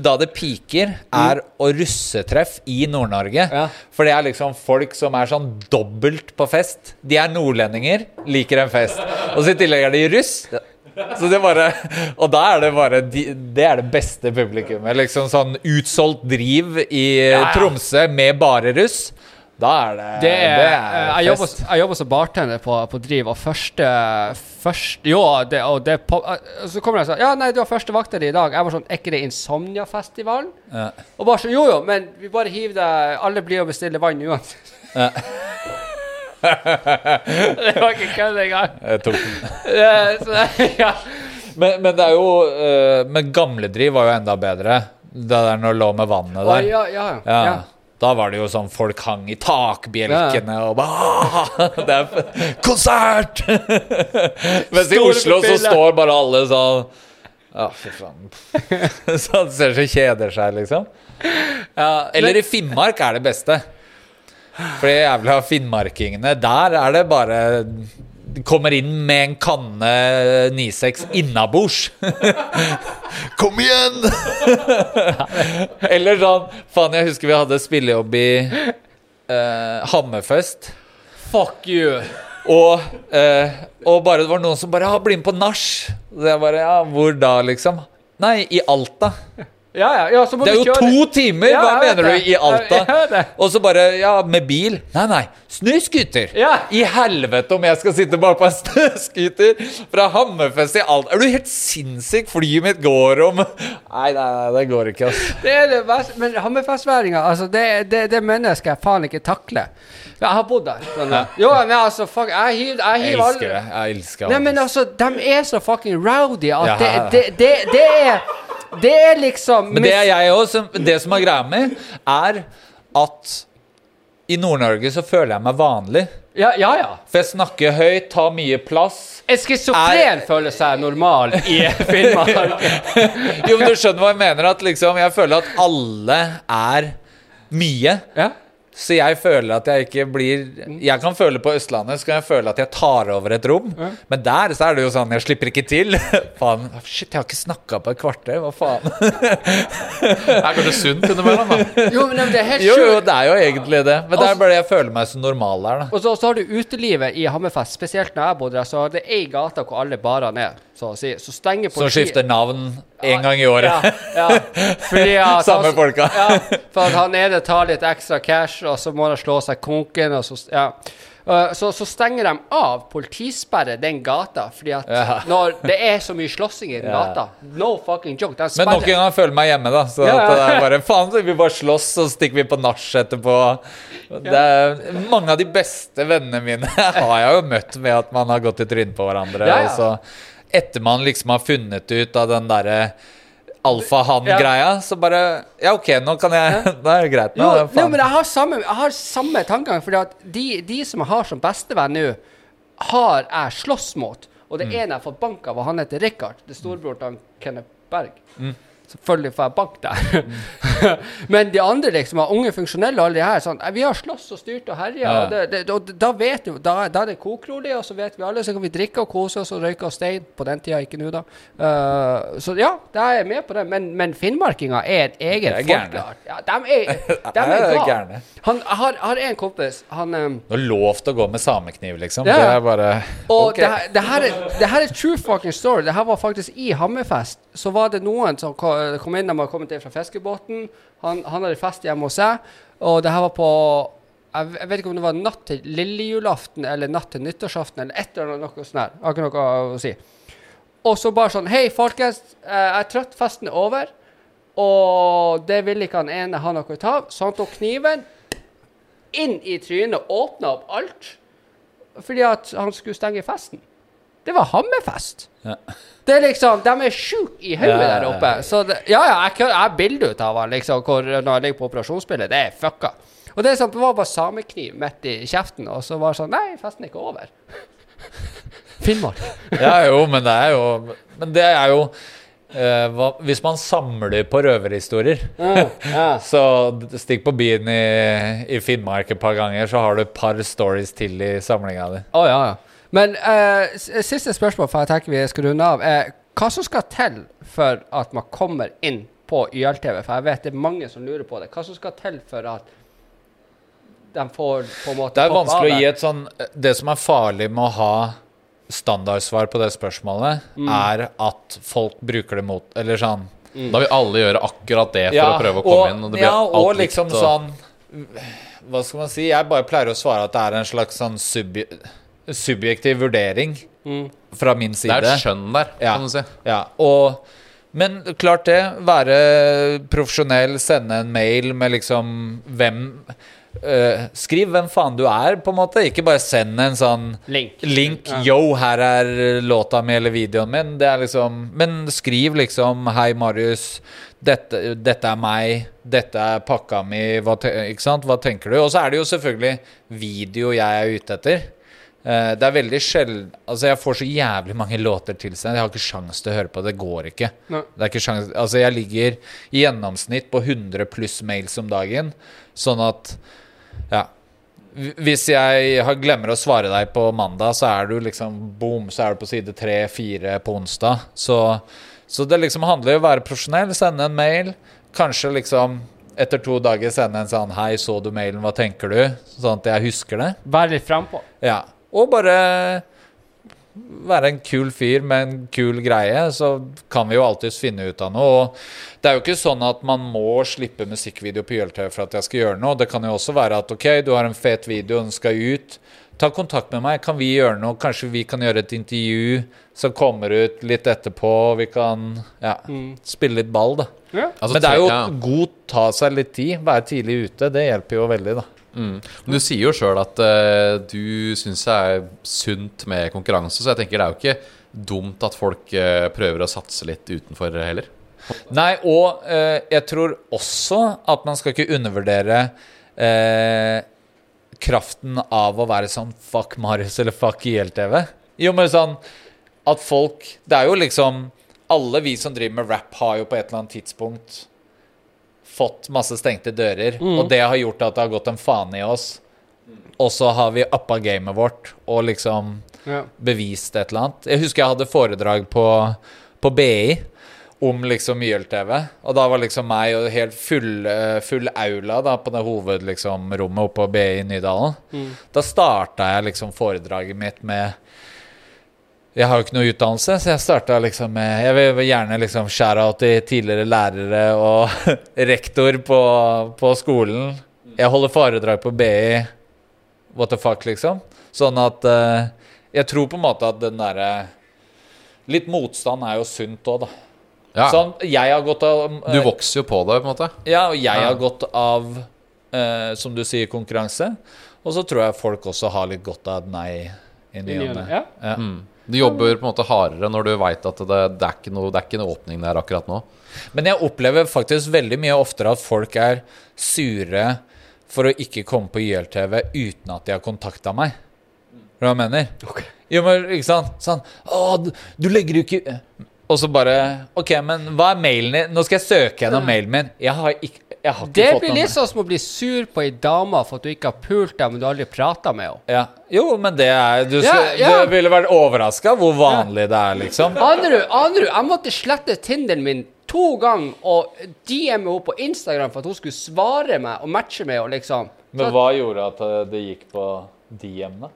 da det piker, er å russetreff i Nord-Norge. Ja. For det er liksom folk som er sånn dobbelt på fest. De er nordlendinger, liker en fest. Og så i tillegg er de russ. Så det bare Og da er det bare Det er det beste publikummet. Liksom sånn utsolgt driv i Ja, ja. Tromsø med bare russ. Da er det Det er, det er jeg, jobber, jeg jobber som bartender på, på Driv, og første, første Jo, det, og det eh, Så kommer jeg sier Ja, nei, du har første vakter i dag. Jeg var sånn Er ikke det Insomnia-festivalen? Ja. Og bare sånn Jo, jo, men vi bare hiver deg Alle blir og bestiller vann uansett. Ja. det var ikke kødd engang. Jeg tok den. Eh, så, ja. Men, men det er jo uh, Men gamledriv var jo enda bedre. Det der når lå med vannet der. ja, ja, Ja. ja. Da var det jo sånn folk hang i takbjelkene og bare «Ah, Det er konsert! Mens i Oslo så står bare alle sånn Ja, fy faen. Sånn ser så kjeder seg, liksom. ja. Eller i Finnmark er det beste. For de jævla finnmarkingene, der er det bare Kommer inn med en kanne 96 innabords. Kom igjen! Eller sånn Faen, jeg husker vi hadde spillejobb i eh, Hammerfest. Fuck you. Og, eh, og bare det var noen som bare ja, 'Bli med på nach'. Så jeg bare Ja, hvor da, liksom? Nei, i Alta. Ja, ja, ja, så må Det er du jo kjøre. to timer! Ja, Hva mener det. du i Alta? Og så bare Ja, med bil? Nei, nei. Snøscooter! Ja. I helvete om jeg skal sitte bak på en snøscooter fra Hammerfest i Alta. Er du helt sinnssyk? Flyet mitt går om Nei, nei, nei, det går ikke, ass. Det er det verste. Men Hammerfestværinga, altså, det, det, det mennesket jeg faen ikke takler. Jeg har bodd der. Jo, men altså, fuck, jeg hiver jeg Jeg elsker det. Jeg elsker Nei, men altså, de er så fucking rowdy at det, det, det, det er Det er liksom Men det er jeg òg. Det som er greia mi, er at i Nord-Norge så føler jeg meg vanlig. Ja, ja. ja. For jeg snakker høyt, tar mye plass. En schizofren føler seg normal i Finnmark. Jo, men du skjønner hva jeg mener? At liksom, jeg føler at alle er mye. Ja. Så jeg føler at jeg ikke blir Jeg kan føle på Østlandet, så kan jeg føle at jeg tar over et rom. Men der så er det jo sånn, jeg slipper ikke til. faen. Shit, jeg har ikke snakka på et kvarter. Hva faen? Det er kanskje sunt innimellom, da. Jo, men det er helt Jo, jo, det er jo egentlig det. Men det er bare jeg føler meg så normal der, da. Og så, så har du utelivet i Hammerfest, spesielt når jeg bodde der, så er det ei gate hvor alle barene er, så å si. Så stenger politiet Så skifter navn én gang i året. Ja, ja. Fordi at Samme han- folka. Ja, for at han ene tar litt ekstra cash, og så må han slå seg konken, og så Ja. Uh, så, så stenger de av, politisperre den gata, fordi at Ja. når det er så mye slåssing i den gata No fucking joke. Men nok en gang føler meg hjemme, da. Så Ja, det er bare Faen, så vi bare slåss, så stikker vi på nach etterpå. Det er, mange av de beste vennene mine har jeg jo møtt med at man har gått i trynet på hverandre. Ja, ja. Og så etter man liksom har funnet ut av den derre alfahann-greia, ja. så bare Ja, OK, nå kan jeg Da er det greit. Nå, Jo, jo, men jeg har samme, jeg har samme tankegang, at de, de som jeg har som bestevenn nå, har jeg slåss mot. Og det ene jeg har fått bank av, og han heter Rikard. Det er storebroren til Kenneth Berg. Selvfølgelig får jeg bank der. Men de andre liksom, unge funksjonelle og alle de her, sånn Vi har slåss og styrt og herja. Ja. Og, det, det, og da vet du, da, da er det kokrolig, og så vet vi alle, så kan vi drikke og kose oss og røyke og stein. På den tida, ikke nå, da. Uh, så ja, jeg er med på det. Men, men finnmarkinga er et eget folkeart. Ja, de er, de er er gærne. Han har, har en kompis, han um, Det har lovt å gå med samekniv, liksom. Ja. Det er bare Og okay. det, her- det, her er, det her er true fucking story. Det her var faktisk i Hammerfest. Så var det noen som kom inn, de hadde kommet inn fra fiskebåten. Han, han hadde fest hjemme hos seg, og det her var på jeg vet ikke om det var natt til lillejulaften eller natt til nyttårsaften eller et eller annet noe sånt. Jeg har ikke noe å si. Og så bare sånn Hei, folkens. eh, Jeg er trøtt. Festen er over. Og det ville ikke han ene ha noe ut av, så han tok kniven inn i trynet, åpna opp alt, fordi at han skulle stenge festen. Det var Hammerfest. Ja. Det er liksom, De er sjuke i hodet Ja, der oppe. Så det, ja, ja, jeg, har bilde av han liksom, hvor, når han ligger på operasjonsbildet. Det er fucka. Og det er sånn, det var bare samekniv midt i kjeften, og så var det sånn Nei, festen er ikke over. Finnmark. Ja, jo, men det er jo Men det er jo eh, hva, Hvis man samler på røverhistorier mm, ja. Så stikk på byen i, i Finnmark et par ganger, så har du et par stories til i samlinga di. Å, ja, ja. Men eh, siste spørsmål, for jeg tenker vi skal runde av. er hva som skal til for at man kommer inn på YLTV? For jeg vet det er mange som lurer på det. Hva som skal til for at de får på en måte Det er vanskelig å gi et sånn Det som er farlig med å ha standardsvar på det spørsmålet, Mm. er at folk bruker det mot Eller sånn Da vil alle gjøre akkurat det for å prøve å komme inn. Og det blir ja, og liksom liksom og- sånn Hva skal man si? Jeg bare pleier å svare at det er en slags sånn subje, subjektiv vurdering Mm. fra min Det side. er et skjønn der, Ja. kan du si. Ja, og Men klart det. Være profesjonell, sende en mail med liksom hvem eh, Skriv hvem faen du er, på en måte. Ikke bare send en sånn Link. link. Ja. Yo, her er låta mi eller videoen min. Det er liksom Men skriv liksom Hei, Marius. Dette, dette er meg. Dette er pakka mi. Hva, ikke sant? Hva tenker du? Og så er det jo selvfølgelig video jeg er ute etter. Eh, det er veldig sjelden Altså, jeg får så jævlig mange låter tilsendt. Jeg har ikke sjans til å høre på det. Det går ikke. Nei. Det er ikke sjans Altså, jeg ligger i gjennomsnitt på 100 pluss mails om dagen. Sånn at Ja. Hvis jeg har glemmer å svare deg på mandag, så er du liksom boom, så er du på side tre-fire på onsdag. Så, så det liksom handler om å være profesjonell, sende en mail. Kanskje liksom etter to dager sende en sånn Hei, så du mailen, hva tenker du? Sånn at jeg husker det. Vær litt frampå. Ja. Og bare være en kul fyr med en kul greie, så kan vi jo alltids finne ut av noe. Og det er jo ikke sånn at man må slippe musikkvideo på YLTV for at jeg skal gjøre noe. Det kan jo også være at ok, du har en fet video, den skal ut. Ta kontakt med meg, kan vi gjøre noe? Kanskje vi kan gjøre et intervju som kommer ut litt etterpå. Vi kan ja, spille litt ball, da. Ja. Altså, Men det er jo ja. god ta seg litt tid. Være tidlig ute. Det hjelper jo veldig, da. Mm. Du sier jo sjøl at uh, du syns det er sunt med konkurranse, så jeg tenker det er jo ikke dumt at folk uh, prøver å satse litt utenfor heller. Nei, og uh, jeg tror også at man skal ikke undervurdere kraften av å være sånn fuck Marius eller fuck ILTV. Jo, men sånn at folk Det er jo liksom Alle vi som driver med rap, har jo på et eller annet tidspunkt fått masse stengte dører, og det har gjort at det har gått en faen i oss. Og så har vi uppa gamet vårt og liksom Ja. bevist et eller annet. Jeg husker jeg hadde foredrag på, på BI om liksom YLTV. Og da var liksom meg og helt full, eh, full aula da på det hovedrommet liksom, oppe på BI i Nydalen. Da starta jeg liksom foredraget mitt med Jeg har jo ikke noe utdannelse, så jeg starta liksom med Jeg vil gjerne liksom skjære out til tidligere lærere og rektor på, på skolen. Jeg holder foredrag på BI. What the fuck, liksom. Sånn at eh, Jeg tror på en måte at den derre Litt motstand er jo sunt òg, da. Ja, Sånn, jeg har gått av Du vokser jo på det, på en måte. Ja, og jeg Ja. har gått av, eh, som du sier, konkurranse. Og så tror jeg folk også har litt godt av et nei i ny og ne. Ja. Ja. Mm. Du jobber på en måte hardere når du veit at det, det, er ikke noe, det er ikke en åpning der akkurat nå. Men jeg opplever faktisk veldig mye oftere at folk er sure for å ikke komme på YLTV uten at de har kontakta meg. Hva jeg mener? Jo, men ikke sant? Sånn Å, du, du legger jo ikke Og så bare OK, men hva er mailen din? Nå skal jeg søke gjennom mailen min. Jeg har ikke Det fått blir litt sånn som å bli sur på ei dame for at du ikke har pult henne, men du aldri prata med henne. Ja. Jo, men det er Du, Ja, ja. du ville vært overraska hvor vanlig det er, liksom. Aner du, aner du, jeg måtte slette Tinderen min to ganger og DM-e henne på Instagram for at hun skulle svare meg og matche meg og liksom. Men hva gjorde at eh, det gikk på DM-ene?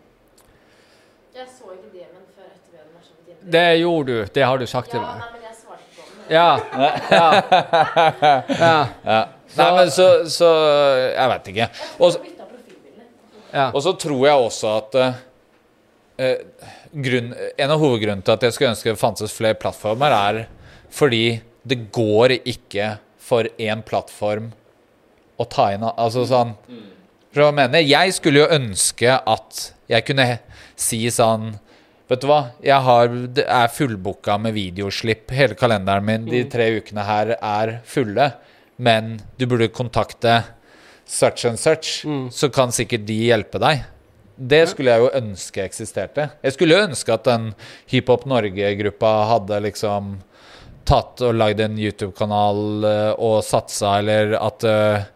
Jeg så ikke DM-en før etter vi hadde matcha på Tinder. Det gjorde du. Det har du sagt til Ja, meg. nei, men jeg svarte på den. Ja. ja. ja. Ja. Nei, men så, så Jeg vet ikke. Og, så- ja. og så tror jeg også at eh, eh, grunn, En av hovedgrunnene til at jeg skulle ønske det fantes flere plattformer, er fordi det går ikke for én plattform å ta inn Altså sånn hva jeg mener, jeg skulle jo ønske at jeg kunne si sånn Vet du hva, jeg har, er fullbooka med videoslipp. Hele kalenderen min de tre ukene her er fulle. Men du burde kontakte such and such, så kan sikkert de hjelpe deg. Det skulle jeg jo ønske eksisterte. Jeg skulle jo ønske at den Hiphop Norge-gruppa hadde liksom tatt og lagd en YouTube-kanal eh, og satsa, eller at eh,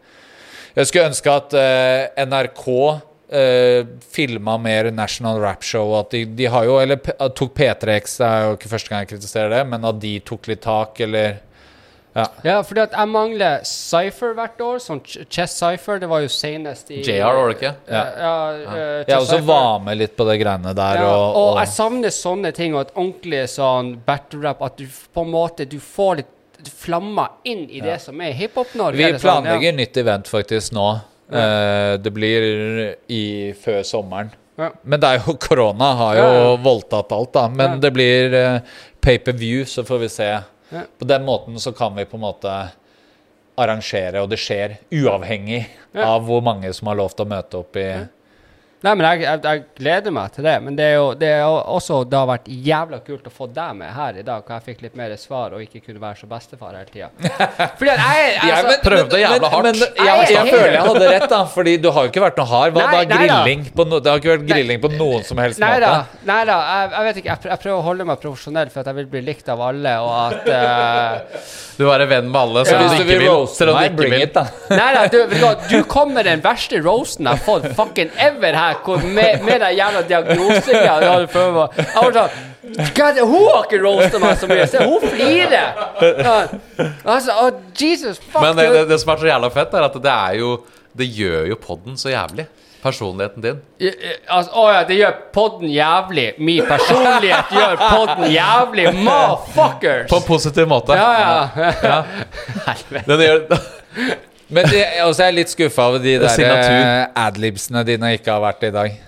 Jeg skulle ønske at eh, NRK uh, filma mer National Rap Show. At de, de har jo Eller tok P3X, det er jo ikke første gang jeg kritiserer det, men at de tok litt tak, eller Ja. Ja, at jeg mangler Cypher hvert år. Sånn Chess Cypher. Det var jo senest i JR, var det ikke? Ja, ja, eh, Jeg også Cypher. var med litt på det greiene der. Ja, og, og og, jeg savner sånne ting, og et ordentlig sånn battle rap. At du på en måte du får litt flammer inn i det som er hiphop-Norge. Vi planlegger sånn, planlegger nytt event faktisk nå. Uh, det blir i før sommeren. Ja. Men det er jo korona har jo Ja, ja. voldtatt alt, da. Men Ja. det blir uh, pay-per-view, så får vi se. Ja. På den måten så kan vi på en måte arrangere, og det skjer uavhengig Ja. av hvor mange som har lov til å møte opp i Nei, men jeg, jeg, jeg gleder meg til det. Men det er jo det er også det har vært jævla kult å få deg med her i dag, hvor jeg fikk litt mer svar og ikke kunne være så bestefar hele tida. Fordi jeg, altså, men- prøvde jævla hardt. Men, jeg, Jeg er jeg føler jeg hadde rett, da. Fordi du har jo ikke vært noe hard. Hva Nei, da? Grilling på no, Det har ikke vært grilling på noen som helst Nei da, nei da jeg, jeg vet ikke. Jeg, prøver å holde meg profesjonell for at jeg vil bli likt av alle, og at uh, Du er en venn med alle, Så ja. hvis du ikke vil Selv du ikke bring vil. it, da. Nei da, du, du hva, du kom med den verste roasten jeg har fått fucking ever her, hvor, med, med den jævla diagnosen jeg hadde før. Jeg var sånn God, hun har ikke roasta meg så mye. Se, hun flirer! Altså, oh, Jesus fuck Men det, det, det som er så jævla fett, er at det er jo Det gjør jo podden så jævlig. Personligheten din. I- Altså, å ja, det gjør podden jævlig. Min personlighet gjør podden jævlig. Motherfuckers! På en positiv måte. Ja, ja. ja. Den gjør, Men også er jeg litt skuffa over de er der eh, adlibsene dine ikke har vært i dag.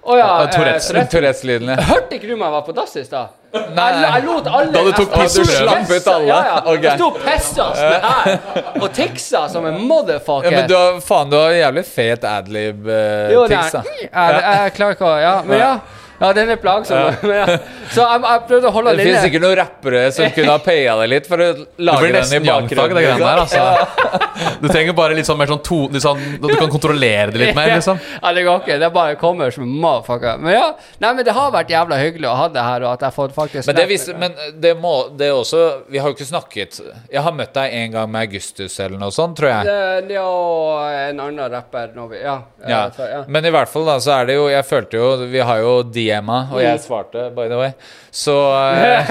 Å ja. Eh, Tourettes. Tourettes. Tourettes-lydene. Hørte ikke du meg var på dass i stad? Nei. Jeg, jeg lot alle Da du tok jeg- jeg pissprøve. sto og Slapp ut alle? Ja, ja. Okay. Jeg sto og pissa med her og tiksa som en motherfucker. Ja, men du har, faen, du har jævlig fet adlib-tics, uh, da. jeg, jeg klarer ikke å Ja, men ja. Ja, den er plagsom. Ja. Så jeg, jeg prøvde å holde Det den finnes ikke noen rappere som kunne ha paya deg litt for å lage den i bakgrunnen. det der. Altså. Du trenger bare litt sånn mer sånn to, sånn, Du kan kontrollere det litt mer, liksom. Ja, det går ikke. Det bare kommer som en motherfucker. Men ja, nei, men det har vært jævla hyggelig å ha det her, og at jeg har fått faktisk Men det, viser, men det må det er også Vi har jo ikke snakket Jeg har møtt deg en gang med Augustus eller noe sånt, tror jeg. det, det og en annen rapper når vi Ja. Ja. ja. Men i hvert fall da, så er det jo Jeg følte jo Vi har jo DM-a, og jeg svarte, by the way. Så eh,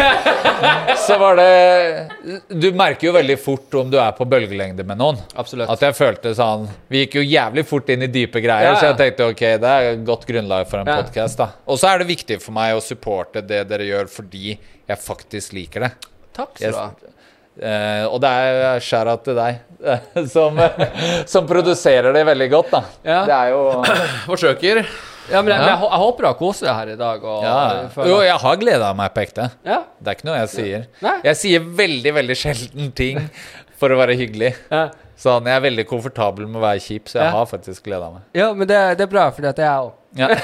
Så var det Du merker jo veldig fort om du er på bølgelengde med noen. Absolutt. At jeg følte sånn Vi gikk jo jævlig fort inn i dype greier, Ja, ja. så jeg tenkte ok, det er et godt grunnlag for en Ja. podcast da. Og så er det viktig for meg å supporte det dere gjør, fordi jeg faktisk liker det. Takk skal du ha. Uh, og det er skjæra til deg, eh, som, som produserer det veldig godt, da. Ja. Det er jo Forsøker. Ja, men jeg, men jeg, jeg håper du har kost deg her i dag. Og, ja. Jo, jeg har gleda meg på ekte. ja. Det er ikke noe jeg sier. Ja. Jeg sier veldig, veldig sjelden ting for å være hyggelig. Sånn, Jeg er veldig komfortabel med å være kjip, så jeg har faktisk gleda meg. ja, men det, det er bra, for det er jeg òg. Ja.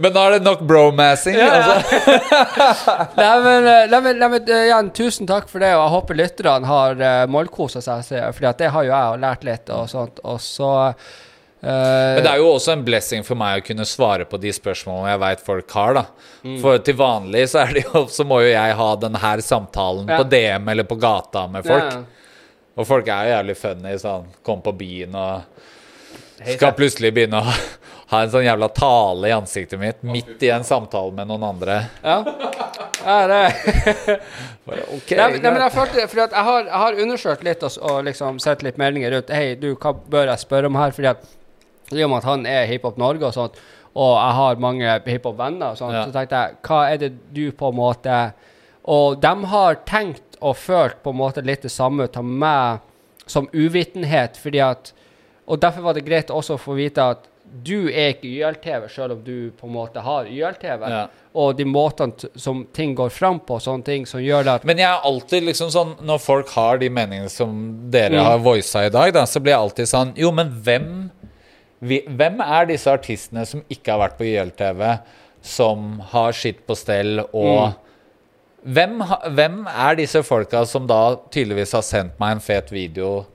Men nå er det nok bromassing. Altså. Nei, men, eh, nei, men, nei, men eh, tusen takk for det, og jeg håper lytterne har uh, målkosa seg, for det har jo jeg lært litt og sånt. Og så eh, Men det er jo også en blessing for meg å kunne svare på de spørsmålene jeg veit folk har. da Mm. For til vanlig så, er det jo, så må jo jeg ha den her samtalen Ja. på DM eller på gata med folk. Ja. Og folk er jo jævlig funny. Sånn, kom på byen og skal plutselig begynne å ha en sånn jævla tale i ansiktet mitt midt i en samtale med noen andre. Ja. ja det Bare, okay, Nei, nei, men jeg følte For at jeg, har, jeg har undersøkt litt og, og liksom sett litt meldinger rundt. Hei, du, hva bør jeg spørre om her? Fordi at i og med at han er Hiphop Norge og sånt, og jeg har mange hiphop-venner Ja. så tenkte jeg hva er det du på en måte Og de har tenkt og følt på en måte litt det samme ut av meg som uvitenhet, fordi at Og derfor var det greit også å få vite at du er ikke YLTV, selv om du på en måte har YLTV. Ja. Og de måtene som ting går fram på, sånne ting som gjør det at Men jeg er alltid liksom sånn Når folk har de meningene som dere Mm. har voisa i dag, da, så blir jeg alltid sånn Jo, men hvem Hvem er disse artistene som ikke har vært på YLTV, som har skitt på stell og Mm. hvem, hvem er disse folka som da tydeligvis har sendt meg en fet video,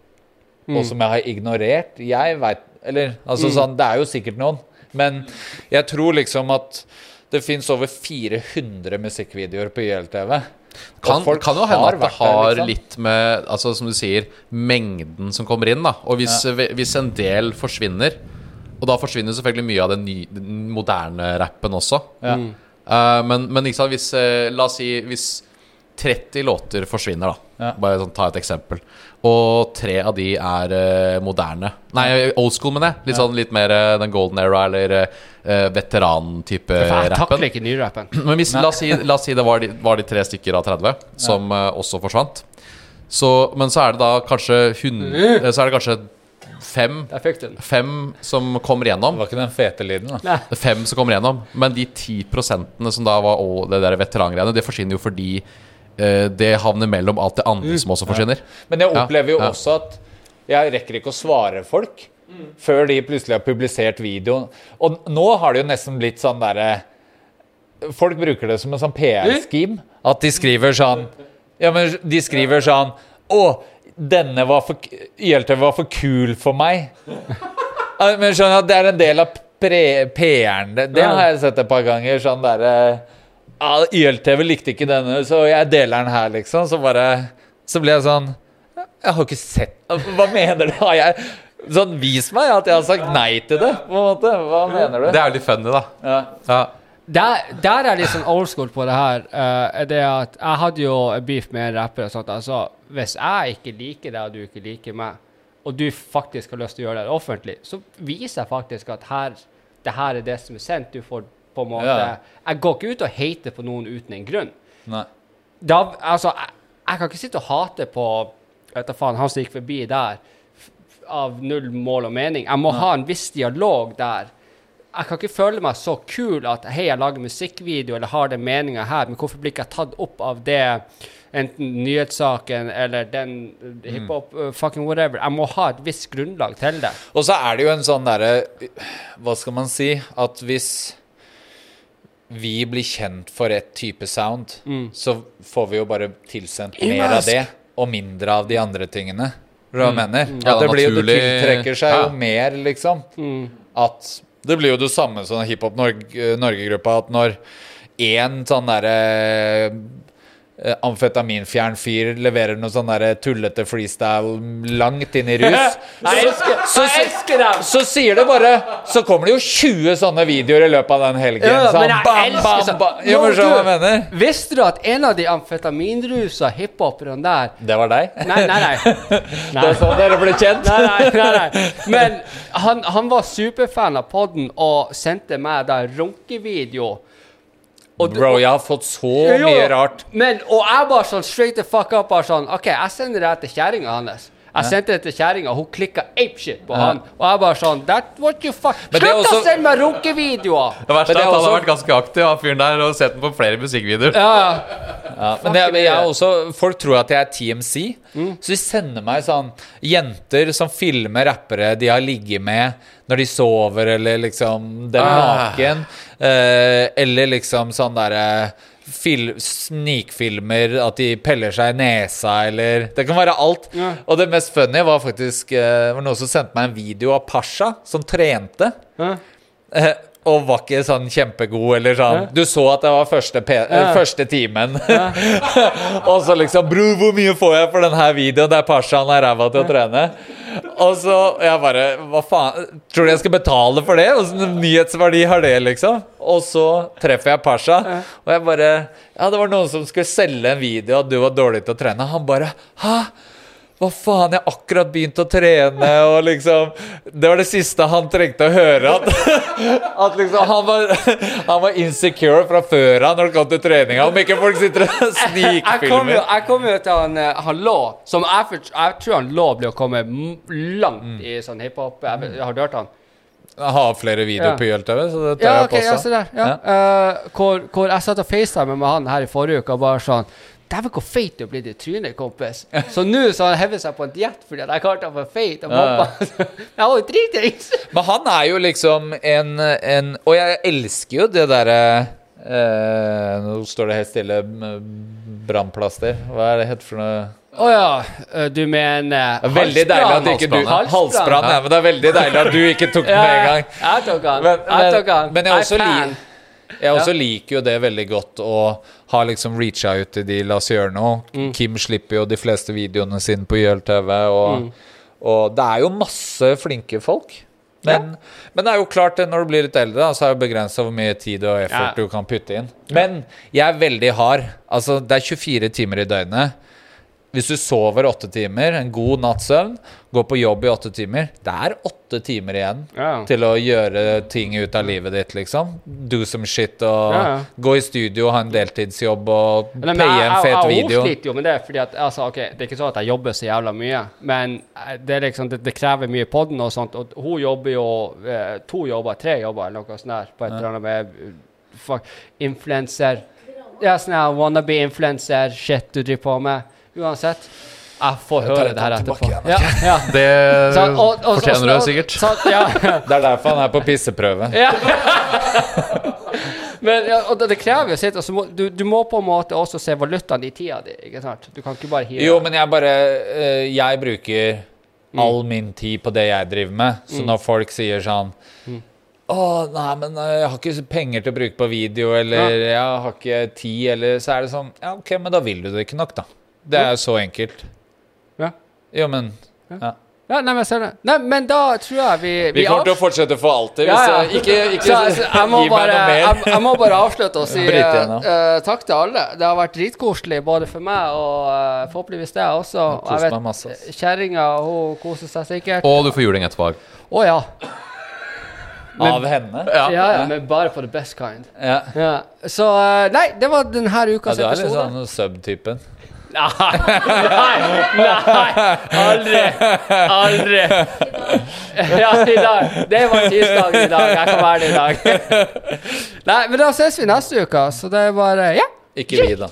Mm. og som jeg har ignorert? Jeg veit Eller altså sånn, det er jo sikkert noen. Men jeg tror liksom at det fins over 400 musikkvideoer på YLTV. Kan, kan jo hende at det der, har liksom. litt med Altså som du sier, mengden som kommer inn. da Og hvis, hvis en del forsvinner Og da forsvinner selvfølgelig mye av den, ny, den moderne rappen også. Ja. Uh, men, men ikke sant, hvis uh, La oss si hvis 30 låter forsvinner, da. Ja. Bare sånn, ta et eksempel. Og tre av de er uh, moderne. Nei, old school, mener jeg. Litt sånn litt mer uh, den golden era, eller uh, veteran-type For jeg rappen. takler ikke nyrappen. Men hvis, la, oss si, la oss si det var de, var de tre stykker av 30 som eh, også forsvant. Så, men så er det da kanskje hun, eh, Så er det kanskje fem, fem som kommer Det var ikke den fete lyden, da. Fem som kommer igjennom Men de 10 prosentene som da var å, det der veterangreiene, det forsvinner jo fordi eh, det havner mellom alt det andre som også forsvinner. Men jeg opplever jo ja. også at jeg rekker ikke å svare folk før de plutselig har publisert videoen. Og nå har det jo nesten blitt sånn derre Folk bruker det som en sånn PR-scheme. At de skriver sånn Ja, men de skriver sånn Å, denne var for ILTV var for kul for meg. Men skjønner at det er en del av PR-en. Det, det har jeg sett et par ganger. Sånn derre ja, YLTV likte ikke denne, så jeg deler den her, liksom. Så bare Så blir jeg sånn Jeg har ikke sett Hva mener du? Har jeg Sånn, vis meg at jeg har sagt nei til det, på en måte. Hva mener du? Det er jo litt funny, da. Ja. Ja. Der, der er litt sånn old school på det her. er det at Jeg hadde jo beef med en rapper og sånt. Altså, hvis jeg ikke liker deg, og du ikke liker meg, og du faktisk har lyst til å gjøre det offentlig, så viser jeg faktisk at her, det her er det som er sendt. Du får på en måte Ja. Jeg går ikke ut og hater på noen uten en grunn. Nei. Da, altså, jeg, jeg kan ikke sitte og hate på vet du faen, han som gikk forbi der, av null mål og mening. Jeg må ha en viss dialog der. Jeg kan ikke føle meg så kul at hei, jeg lager musikkvideo eller har den meninga her, men hvorfor blir ikke jeg tatt opp av det, enten nyhetssaken eller den uh, hiphop, uh, fucking whatever. Jeg må ha et visst grunnlag til det. Og så er det jo en sånn derre Hva skal man si? At hvis vi blir kjent for et type sound, så får vi jo bare tilsendt mer av det, og mindre av de andre tingene. Hva mm. mener? Ja, det det, blir, jo- det tiltrekker seg Ja. jo mer, liksom. At det blir jo det samme som Hiphop Norge- Norge-gruppa, at når én sånn derre eh, amfetaminfjern fyr leverer noe sånn tullete freestyle langt inn i rus, så- så sier det bare Så kommer det jo 20 sånne videoer i løpet av den helgen. Ja, sånn, bam, bam, bam. Jo, men skjønner hva mener? Visste du at en av de amfetaminrusa hiphoperne der Det var deg? Nei, nei, nei. Det er sånn dere ble kjent? Nei, nei, nei, nei. Men han, han var superfan av podden og sendte meg da runkevideo. Du- Bro, jeg har fått så Jo, mye rart. Men, og jeg bare sånn straight the fuck up bare sånn OK, jeg sender det til kjerringa hans. Jeg sendte det til kjerringa, hun klikka apeshit på han. Og jeg bare sånn That what you fuck Slutt også... å sende meg runkevideoer! Det verste det er at han har vært ganske aktiv, han fyren der, og sett den på flere musikkvideoer. Ja, men jeg, jeg er også, folk tror at jeg er TMC, så de sender meg sånn jenter som filmer rappere de har ligget med når de sover, eller liksom dem Ah. Eh, eller liksom sånn derre fil, snikfilmer at de peller seg i nesa, eller Det kan være alt. Ja. Og det mest funny var faktisk uh, var noen som sendte meg en video av Pasha som trente. Ja. Uh, og var ikke sånn kjempegod, eller sånn Ja. Du så at det var første, Ja. første timen. og så liksom Bro, hvor mye får jeg for denne videoen der han er ræva til å trene? Og så jeg bare Hva faen? Tror du jeg skal betale for det? Åssen nyhetsverdi har det, liksom? Og så treffer jeg Pasha, og jeg bare Ja, det var noen som skulle selge en video at du var dårlig til å trene. Han bare Hæ? Hva faen, jeg har akkurat begynt å trene, og liksom Det var det siste han trengte å høre. At, at liksom han var, han var insecure fra før av når det kom til treninga. Om ikke folk sitter og snikfilmer. jeg kom jo til han, eh, han Lå, som jeg, for, jeg tror han Lå blir å komme langt i sånn hiphop. Jeg, jeg Har du hørt han? Jeg har flere videoer Ja. på YLTV, så det tar Ja, jeg på ja, også. se der. Ja. Eh, hvor, hvor jeg satt og facetimet med han her i forrige uke og bare sånn Dæven, hvor feit du er blitt i trynet, kompis. Så nå så han hevet seg på en diett fordi jeg kalte han for feit. Og mamma ja. Jeg var jo dritings. Men han er jo liksom en, en Og jeg elsker jo det derre eh, Nå står det helt stille. Brannplaster. Hva er det heter for noe? Å ja, eh, du mener er veldig deilig at ikke du halsbrann, Halsbrann, ja. Men det er veldig deilig at du ikke tok den med en gang. jeg tok han. Men, jeg tok men, han. men jeg, også er fan. lik, jeg også liker jo det veldig godt å ha liksom reacha ut til de La oss gjøre noe. Mm. Kim slipper jo de fleste videoene sine på YLTV, og, Mm. og det er jo masse flinke folk. Men, men det er jo klart det når du blir litt eldre, så er det begrensa hvor mye tid og effort Ja. du kan putte inn. Men jeg er veldig hard. Altså, det er 24 timer i døgnet. Hvis du sover åtte timer, en god natts søvn, går på jobb i åtte timer Det er åtte timer igjen Ja. til å gjøre ting ut av livet ditt, liksom. Do some shit og Ja, gå i studio, ha en deltidsjobb og paye en fet jeg- video. Jeg sliter jo med det, fordi at altså, ok, det er ikke sånn at jeg jobber så jævla mye, men eh, det, liksom, det, det krever mye på den og sånt, og hun jobber jo eh, to jobber, tre jobber, eller noe sånt der, på et eller annet med eh, fuck, influencer. Ja, sånn her wannabe-influencer-shit du driver på med. Uansett. Jeg får høre det det her etterpå. igjen, Ja, ja. Det Så, og- og- fortjener du sikkert. Så, ja. Det er derfor han er på pisseprøve. Ja. Men ja, og det, det krever jo sitt. Altså, må, du, du må på en måte også se valutaen i tida di. ikke sant? Du kan ikke bare hive Jo, men jeg bare eh, Jeg bruker all min tid på det jeg driver med. Så når folk sier sånn Å, nei, men eh, jeg har ikke penger til å bruke på video, eller jeg har ikke tid, eller Så er det sånn Ja, OK, men da vil du det ikke nok, da. Det er jo så enkelt. Ja. Jo, men ja. Ja, nei, men jeg ser det. Nei, men da tror jeg vi Vi kommer til å fortsette for alltid. Hvis Ja, ja. jeg, ikke ikke Så, så jeg, må gi meg bare, noe mer. jeg, jeg må bare avslutte og si uh, takk til alle. Det har vært dritkoselig både for meg og uh, forhåpentligvis deg også. Og jeg ass. vet Kjerringa hun koser seg sikkert. Og du får juling etterpå. Å ja. Av henne? ja. Ja, men bare for the best kind. Ja. Ja. Så uh, nei, det var denne ja, du er litt sånn sub-typen. Nei, nei, nei, aldri. Aldri. Ja, i dag. Det var tirsdag i dag. Jeg kan være det i dag. Nei, men da ses vi neste uke. Så det er bare Ja. Ikke vi, da.